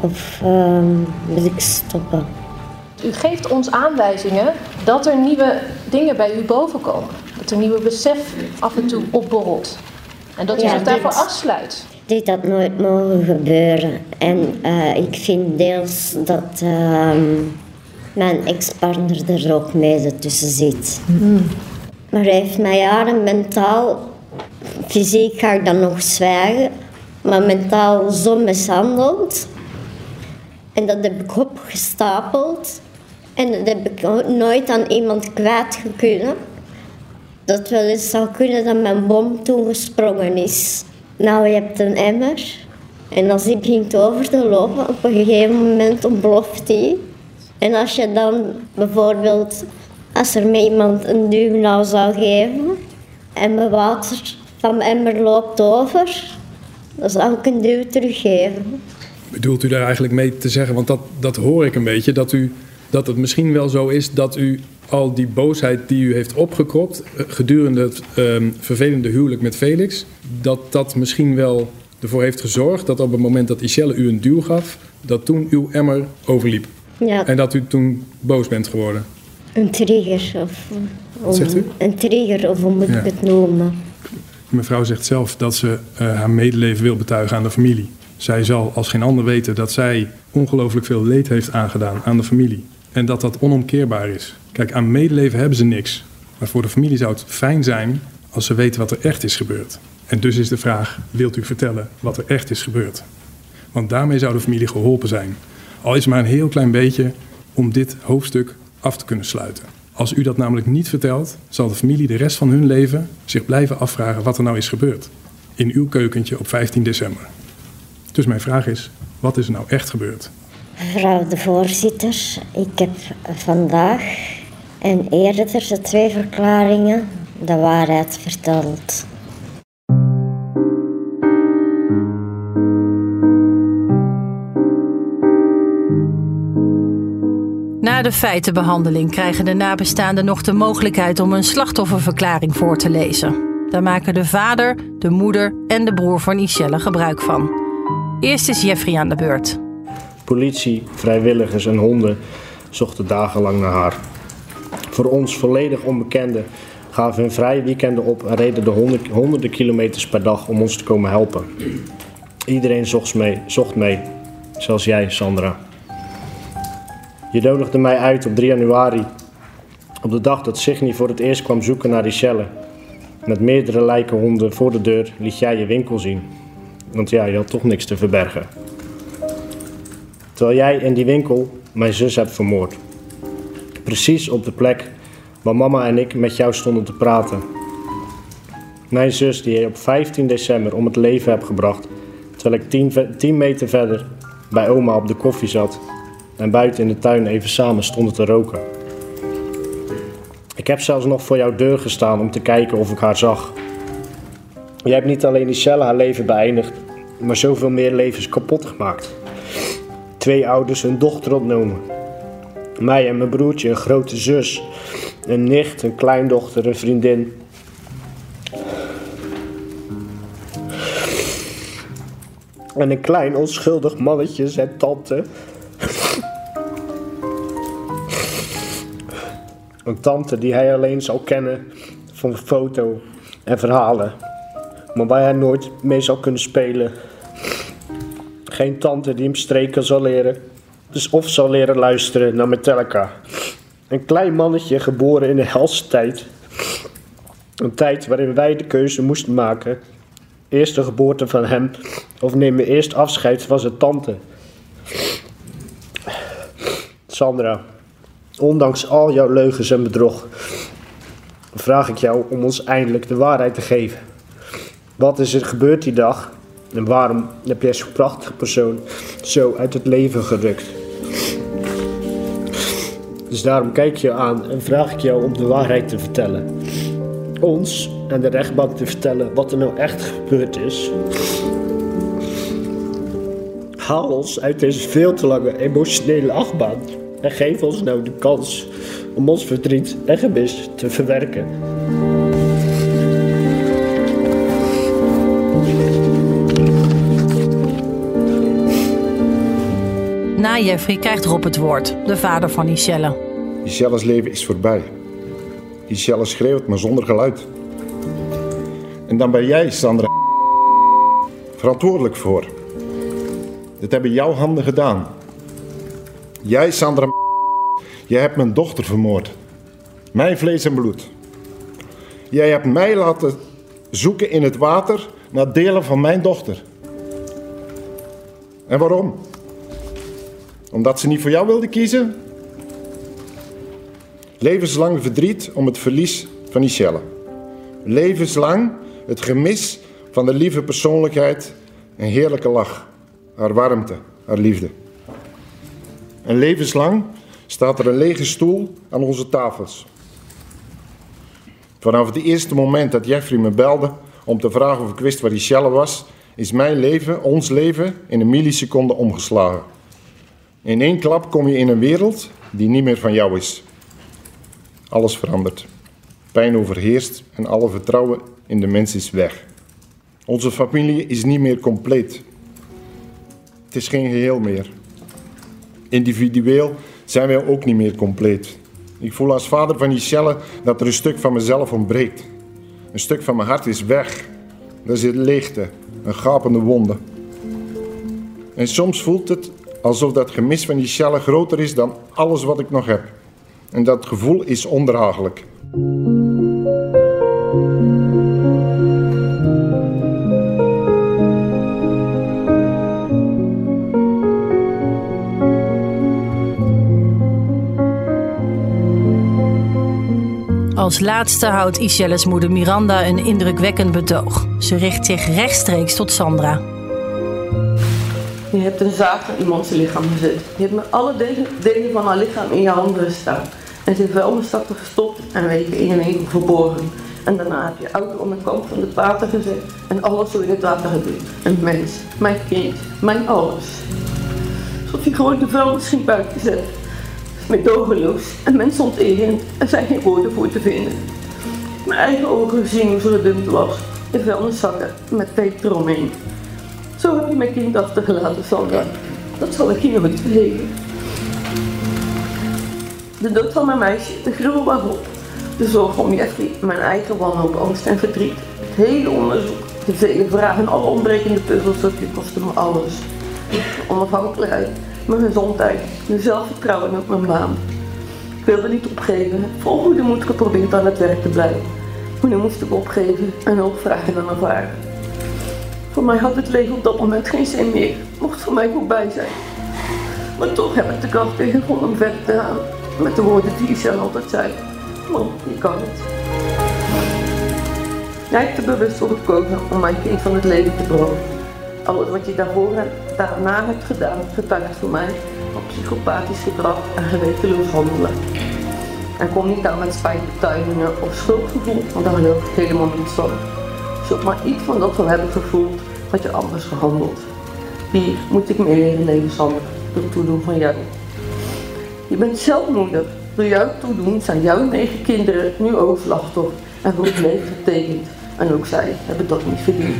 Of ehm wil ik stoppen? U geeft ons aanwijzingen dat er nieuwe dingen bij u bovenkomen. Dat er nieuwe besef af en toe opborrelt. En dat u Ja, zich daarvoor dit- afsluit. Dit had nooit mogen gebeuren. En eh, ik vind deels dat ehm, mijn ex-partner er ook mede tussen zit. Maar hij heeft mij jaren mentaal, fysiek ga ik dan nog zwijgen, maar mentaal zo mishandeld. En dat heb ik opgestapeld. En dat heb ik nooit aan iemand kwijt kunnen. Dat wel eens zou kunnen dat mijn bom toen gesprongen is. Nou, je hebt een emmer. En als die begint over te lopen, op een gegeven moment ontploft die. En als je dan bijvoorbeeld, als er met iemand een duw zou geven en mijn water van mijn emmer loopt over, dan zou ik een duw teruggeven. Bedoelt u daar eigenlijk mee te zeggen, want dat, dat hoor ik een beetje, dat, u, dat het misschien wel zo is dat u al die boosheid die u heeft opgekropt eh, gedurende het ehm, vervelende huwelijk met Felix, dat dat misschien wel ervoor heeft gezorgd dat op het moment dat Ishelle u een duw gaf, dat toen uw emmer overliep. Ja, En dat u toen boos bent geworden. Een trigger. Of, Wat zegt u? Een trigger, of hoe moet Ja. ik het noemen? Mevrouw zegt zelf dat ze eh, haar medeleven wil betuigen aan de familie. Zij zal als geen ander weten dat zij ongelooflijk veel leed heeft aangedaan aan de familie. En dat dat onomkeerbaar is. Kijk, aan medeleven hebben ze niks. Maar voor de familie zou het fijn zijn als ze weten wat er echt is gebeurd. En dus is de vraag, wilt u vertellen wat er echt is gebeurd? Want daarmee zou de familie geholpen zijn. Al is het maar een heel klein beetje om dit hoofdstuk af te kunnen sluiten. Als u dat namelijk niet vertelt, zal de familie de rest van hun leven zich blijven afvragen wat er nou is gebeurd. In uw keukentje op 15 december. Dus mijn vraag is, wat is er nou echt gebeurd? Mevrouw de voorzitter, ik heb vandaag en eerder de twee verklaringen de waarheid verteld. Na de feitenbehandeling krijgen de nabestaanden nog de mogelijkheid om een slachtofferverklaring voor te lezen. Daar maken de vader, de moeder en de broer van Ishelle gebruik van. Eerst is Jeffrey aan de beurt. Politie, vrijwilligers en honden zochten dagenlang naar haar. Voor ons volledig onbekenden gaven hun vrije weekenden op en reden de honderd- honderden kilometers per dag om ons te komen helpen. Iedereen zocht mee, zocht mee, zelfs jij, Sandra. Je nodigde mij uit op 3 januari Op de dag dat Signy voor het eerst kwam zoeken naar Richelle, met meerdere lijkenhonden voor de deur, liet jij je winkel zien. Want ja, je had toch niks te verbergen. Terwijl jij in die winkel mijn zus hebt vermoord. Precies op de plek waar mama en ik met jou stonden te praten. Mijn zus die je op 15 december om het leven hebt gebracht, terwijl ik 10, ve- 10 meter verder bij oma op de koffie zat en buiten in de tuin even samen stonden te roken. Ik heb zelfs nog voor jouw deur gestaan om te kijken of ik haar zag. Jij hebt niet alleen Michelle haar leven beëindigd, maar zoveel meer levens kapot gemaakt. Twee ouders hun dochter ontnomen. Mij en mijn broertje, een grote zus, een nicht, een kleindochter, een vriendin. En een klein onschuldig mannetje, zijn tante. Een tante die hij alleen zal kennen van foto en verhalen. Maar waar hij nooit mee zal kunnen spelen. Geen tante die hem streken zal leren. Dus of zal leren luisteren naar Metallica. Een klein mannetje geboren in de helse tijd. Een tijd waarin wij de keuze moesten maken. Eerst de geboorte van hem of nemen eerst afscheid van zijn tante. Sandra, ondanks al jouw leugens en bedrog, vraag ik jou om ons eindelijk de waarheid te geven. Wat is er gebeurd die dag en waarom heb jij zo'n prachtige persoon zo uit het leven gerukt? Dus daarom kijk je aan en vraag ik jou om de waarheid te vertellen. Ons en de rechtbank te vertellen wat er nou echt gebeurd is. Haal ons uit deze veel te lange emotionele achtbaan en geef ons nou de kans om ons verdriet en gemis te verwerken. Na Jeffrey krijgt Rob het woord, de vader van Michelle. Michelle's leven is voorbij. Michelle schreeuwt, maar zonder geluid. En dan ben jij, Sandra, verantwoordelijk voor. Dit hebben jouw handen gedaan. Jij, Sandra, jij hebt mijn dochter vermoord. Mijn vlees en bloed. Jij hebt mij laten zoeken in het water naar delen van mijn dochter. En waarom? Omdat ze niet voor jou wilde kiezen? Levenslang verdriet om het verlies van Michelle. Levenslang het gemis van de lieve persoonlijkheid en heerlijke lach. Haar warmte, haar liefde. En levenslang staat er een lege stoel aan onze tafels. Vanaf het eerste moment dat Jeffrey me belde om te vragen of ik wist waar Michelle was, is mijn leven, ons leven, in een milliseconde omgeslagen. In één klap kom je in een wereld die niet meer van jou is. Alles verandert. Pijn overheerst en alle vertrouwen in de mens is weg. Onze familie is niet meer compleet. Het is geen geheel meer. Individueel zijn wij ook niet meer compleet. Ik voel als vader van Michelle dat er een stuk van mezelf ontbreekt. Een stuk van mijn hart is weg. Er zit leegte, een gapende wonde. En soms voelt het alsof dat gemis van Michelle groter is dan alles wat ik nog heb. En dat gevoel is ondraaglijk. Als laatste houdt Iselles moeder Miranda een indrukwekkend betoog. Ze richt zich rechtstreeks tot Sandra. Je hebt een zaag naar iemands lichaam gezet. Je hebt met alle delen, van haar lichaam in je handen gestaan. En ze in vuilniszakken gestopt en weken in een winkel verborgen. En daarna heb je auto aan de kant van het water gezet en alles zo in het water geduwd. Een mens, mijn kind, mijn alles. Alsof je gewoon de vuilnisschip buiten zet. Medogeloos en mensonterend. Er zijn geen woorden voor te vinden. Mijn eigen ogen gezien hoe ze gedumpt was. In vuilniszakken met peper eromheen. Zo heb je mijn kind achtergelaten, Sandra. Dat zal ik je nooit vergeten. De dood van mijn meisje, de gruwel waarop. De zorg om Jeffrey, mijn eigen wanhoop, angst en verdriet. Het hele onderzoek, de vele vragen en alle ontbrekende puzzelstukjes kostten me alles. Onafhankelijkheid, mijn gezondheid, mijn zelfvertrouwen en ook mijn baan. wilde niet opgeven. Vol goede moed geprobeerd aan het werk te blijven. Maar nu moest ik opgeven en hulp vragen aan vader. Voor mij had het leven op dat moment geen zin meer. Mocht voor mij voorbij zijn. Maar toch heb ik de kracht gevonden om verder te gaan. Met de woorden die Isel altijd zei. Man, je kan het. Jij hebt er bewust voor gekozen om mijn kind van het leven te beroven. Alles wat je daarvoor daarna hebt gedaan, getuigt voor mij van psychopathisch gedrag en gewetenloos handelen. En kom niet aan met spijtbetuigingen of schuldgevoel, want daar geloof ik helemaal niets van. Zult maar iets van dat zou hebben gevoeld, had je anders gehandeld. Hier moet ik meer leren leven, Sander, door het toedoen van jou. Je bent zelf moeder. Door jouw toedoen zijn jouw negen kinderen nu ook slachtoffer en voor het leven getekend. En ook zij hebben dat niet verdiend.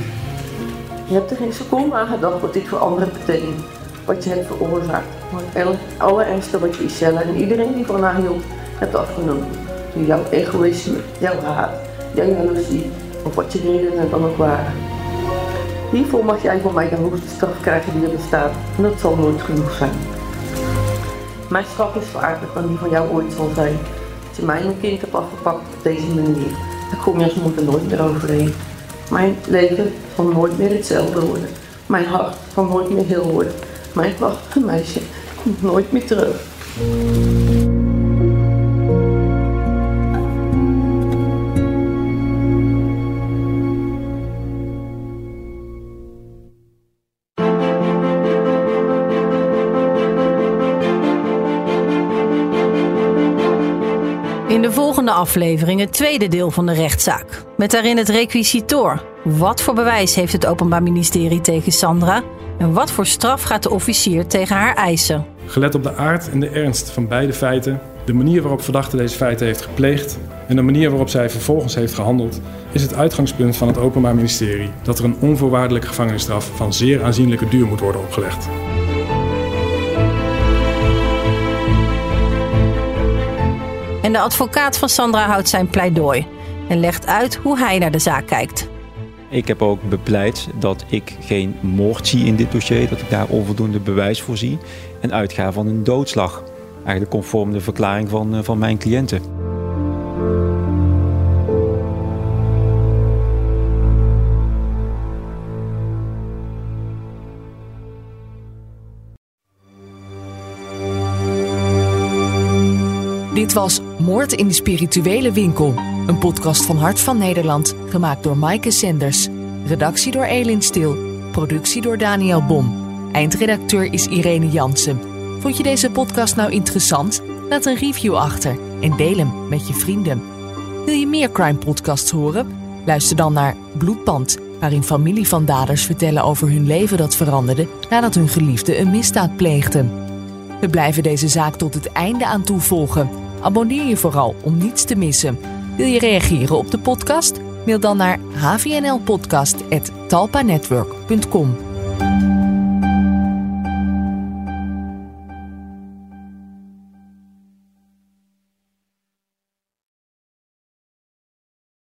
Je hebt er geen seconde aan gedacht wat dit voor anderen betekent. Wat je hebt veroorzaakt. Het allerergste wat je Isella en iedereen die van haar hield hebt afgenomen. Door jouw egoïsme, jouw haat, jouw jaloezie of wat je redenen dan ook waren. Hiervoor mag jij van mij de hoogste straf krijgen die er bestaat. En dat zal nooit genoeg zijn. Mijn straf is zwaarder dan die van jou ooit zal zijn. Als je mij mijn kind hebt afgepakt op deze manier, dan kom je als moeder nooit meer overheen. Mijn leven zal nooit meer hetzelfde worden. Mijn hart zal nooit meer heel worden. Mijn prachtige meisje komt nooit meer terug. In de volgende aflevering het tweede deel van de rechtszaak. Met daarin het requisitor. Wat voor bewijs heeft het Openbaar Ministerie tegen Sandra? En wat voor straf gaat de officier tegen haar eisen? Gelet op de aard en de ernst van beide feiten, de manier waarop verdachte deze feiten heeft gepleegd en de manier waarop zij vervolgens heeft gehandeld, is het uitgangspunt van het Openbaar Ministerie dat er een onvoorwaardelijke gevangenisstraf van zeer aanzienlijke duur moet worden opgelegd. En de advocaat van Sandra houdt zijn pleidooi en legt uit hoe hij naar de zaak kijkt. Ik heb ook bepleit dat ik geen moord zie in dit dossier, dat ik daar onvoldoende bewijs voor zie en uitga van een doodslag. Eigenlijk conform de verklaring van, eh, van mijn cliënten. Dit was Moord in de Spirituele Winkel. Een podcast van Hart van Nederland, gemaakt door Maaike Senders. Redactie door Elin Stil. Productie door Daniel Bom. Eindredacteur is Irene Jansen. Vond je deze podcast nou interessant? Laat een review achter en deel hem met je vrienden. Wil je meer crime podcasts horen? Luister dan naar Bloedband, waarin familie van daders vertellen over hun leven dat veranderde nadat hun geliefde een misdaad pleegden. We blijven deze zaak tot het einde aan toe volgen. Abonneer je vooral om niets te missen. Wil je reageren op de podcast? Mail dan naar hvnlpodcast.talpanetwork.com.